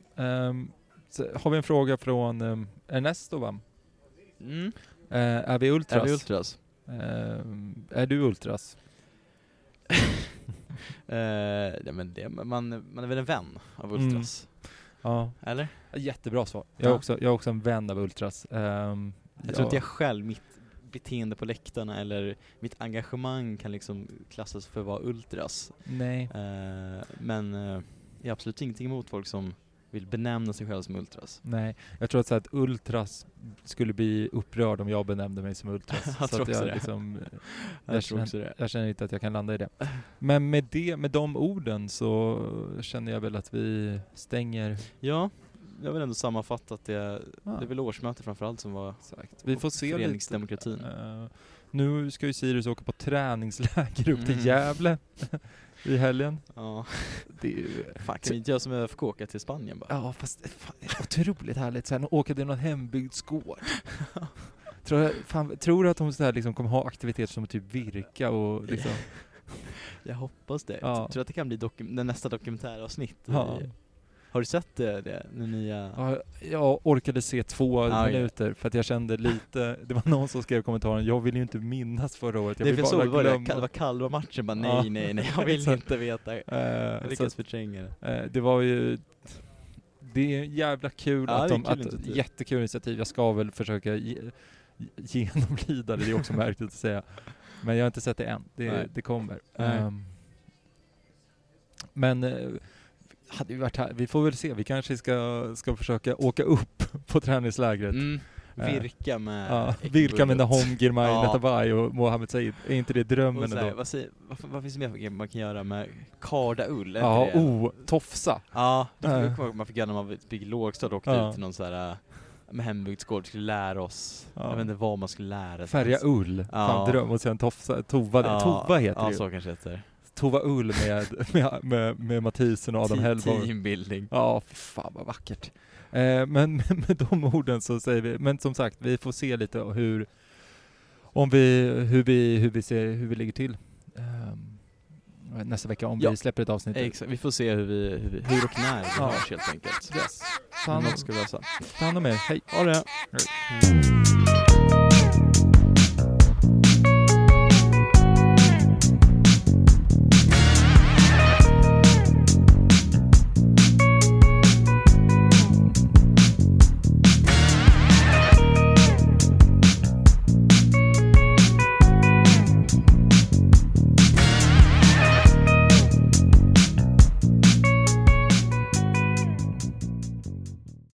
Så har vi en fråga från um, Ernesto va? Mm. Eh, är vi ultras? Är vi ultras? Ehm, är du ultras? Eh, ja, men det, man, man är väl en vän av Mm. ultras? Ja. Eller? Jättebra svar. Jag är, Ja. också, jag är också en vän av ultras. Ehm, Jag tror inte jag själv, mitt beteende på läktarna eller mitt engagemang kan liksom klassas för att vara ultras. Nej. Eh, men eh, jag har absolut ingenting emot folk som vill benämna sig själva som ultras. Nej, jag tror att, så att ultras skulle bli upprörd om jag benämnde mig som ultras. Jag så tror att också jag, det. liksom, eh, Jag, jag, tror känner, det. jag känner inte att jag kan landa i det. Men med, det, med de orden så känner jag väl att vi stänger. Ja, jag vill ändå sammanfatta att det, Ja. det är väl årsmöte framförallt som var Exakt. Vi får se lite. föreningsdemokratin. Eh, nu ska ju Sirius åka på träningsläger upp till Mm. Gävle i helgen. Ja, Det är ju... fan kan vi inte göra som ÖFK åka till Spanien bara? Ja fast fan, det är otroligt härligt sen åka till någon hembygdsgård. tror, fan, tror du att de så här liksom kommer ha aktiviteter som typ virka och liksom... Jag hoppas det. Ja. Jag tror att det kan bli dokum- den nästa dokumentäravsnitt. Ja. I, har du sett det, det den nya? Ja, jag orkade se två okej. minuter för att jag kände lite, det var någon som skrev i kommentaren, jag vill ju inte minnas förra året, jag det vill bara så, glömma. det var Kalmar-matchen, bara nej, Ja. nej, nej, jag vill inte veta. Jag Eh, så, lyckas förtränga det. eh, det var ju, det är jävla kul Ja, att de, kul att, initiativ. jättekul initiativ, jag ska väl försöka ge, genomlida det, det är också märkligt att säga. Men jag har inte sett det än, det, det kommer. Ehm, men eh, hade vi varit här, vi får väl se, vi kanske ska, ska försöka åka upp på träningslägret. Mm. Virka med Ja, vilka med Nahom Girmay, Ja. Netabay och Mohamed Said. Är inte det drömmen Och så här, ändå? vad, säger, vad, vad finns det mer för man kan göra med kardaull? Ja, det? oh, tofsa. Ja, det Ja. kommer jag ihåg man fick göra när man var i lågstadiet och åkte Ja. ut till någon så här äh, med hembygdsgård, skulle lära oss, Ja. jag vet inte vad man skulle lära sig. Färga ull. Ja. Fan dröm. Och sen tofsa. Tova, Ja, Tova heter ja, det ju. så kanske heter. Tova ull med, med, med, med Mathisen och Adam Hellborg. Teambuilding. Ja, fy fan vad vackert. Eh, men med de orden så säger vi, men som sagt, vi får se lite hur, om vi, hur vi, hur vi ser, hur vi ligger till. ehm, nästa vecka om Ja. vi släpper ett avsnitt. Exakt, vi får se hur, vi, hur, vi, hur och när vi Ja. hörs helt enkelt. Yes. Ta Men hand, något om, ska vi lösa. ta hand om er, hej. Ha det! Hej.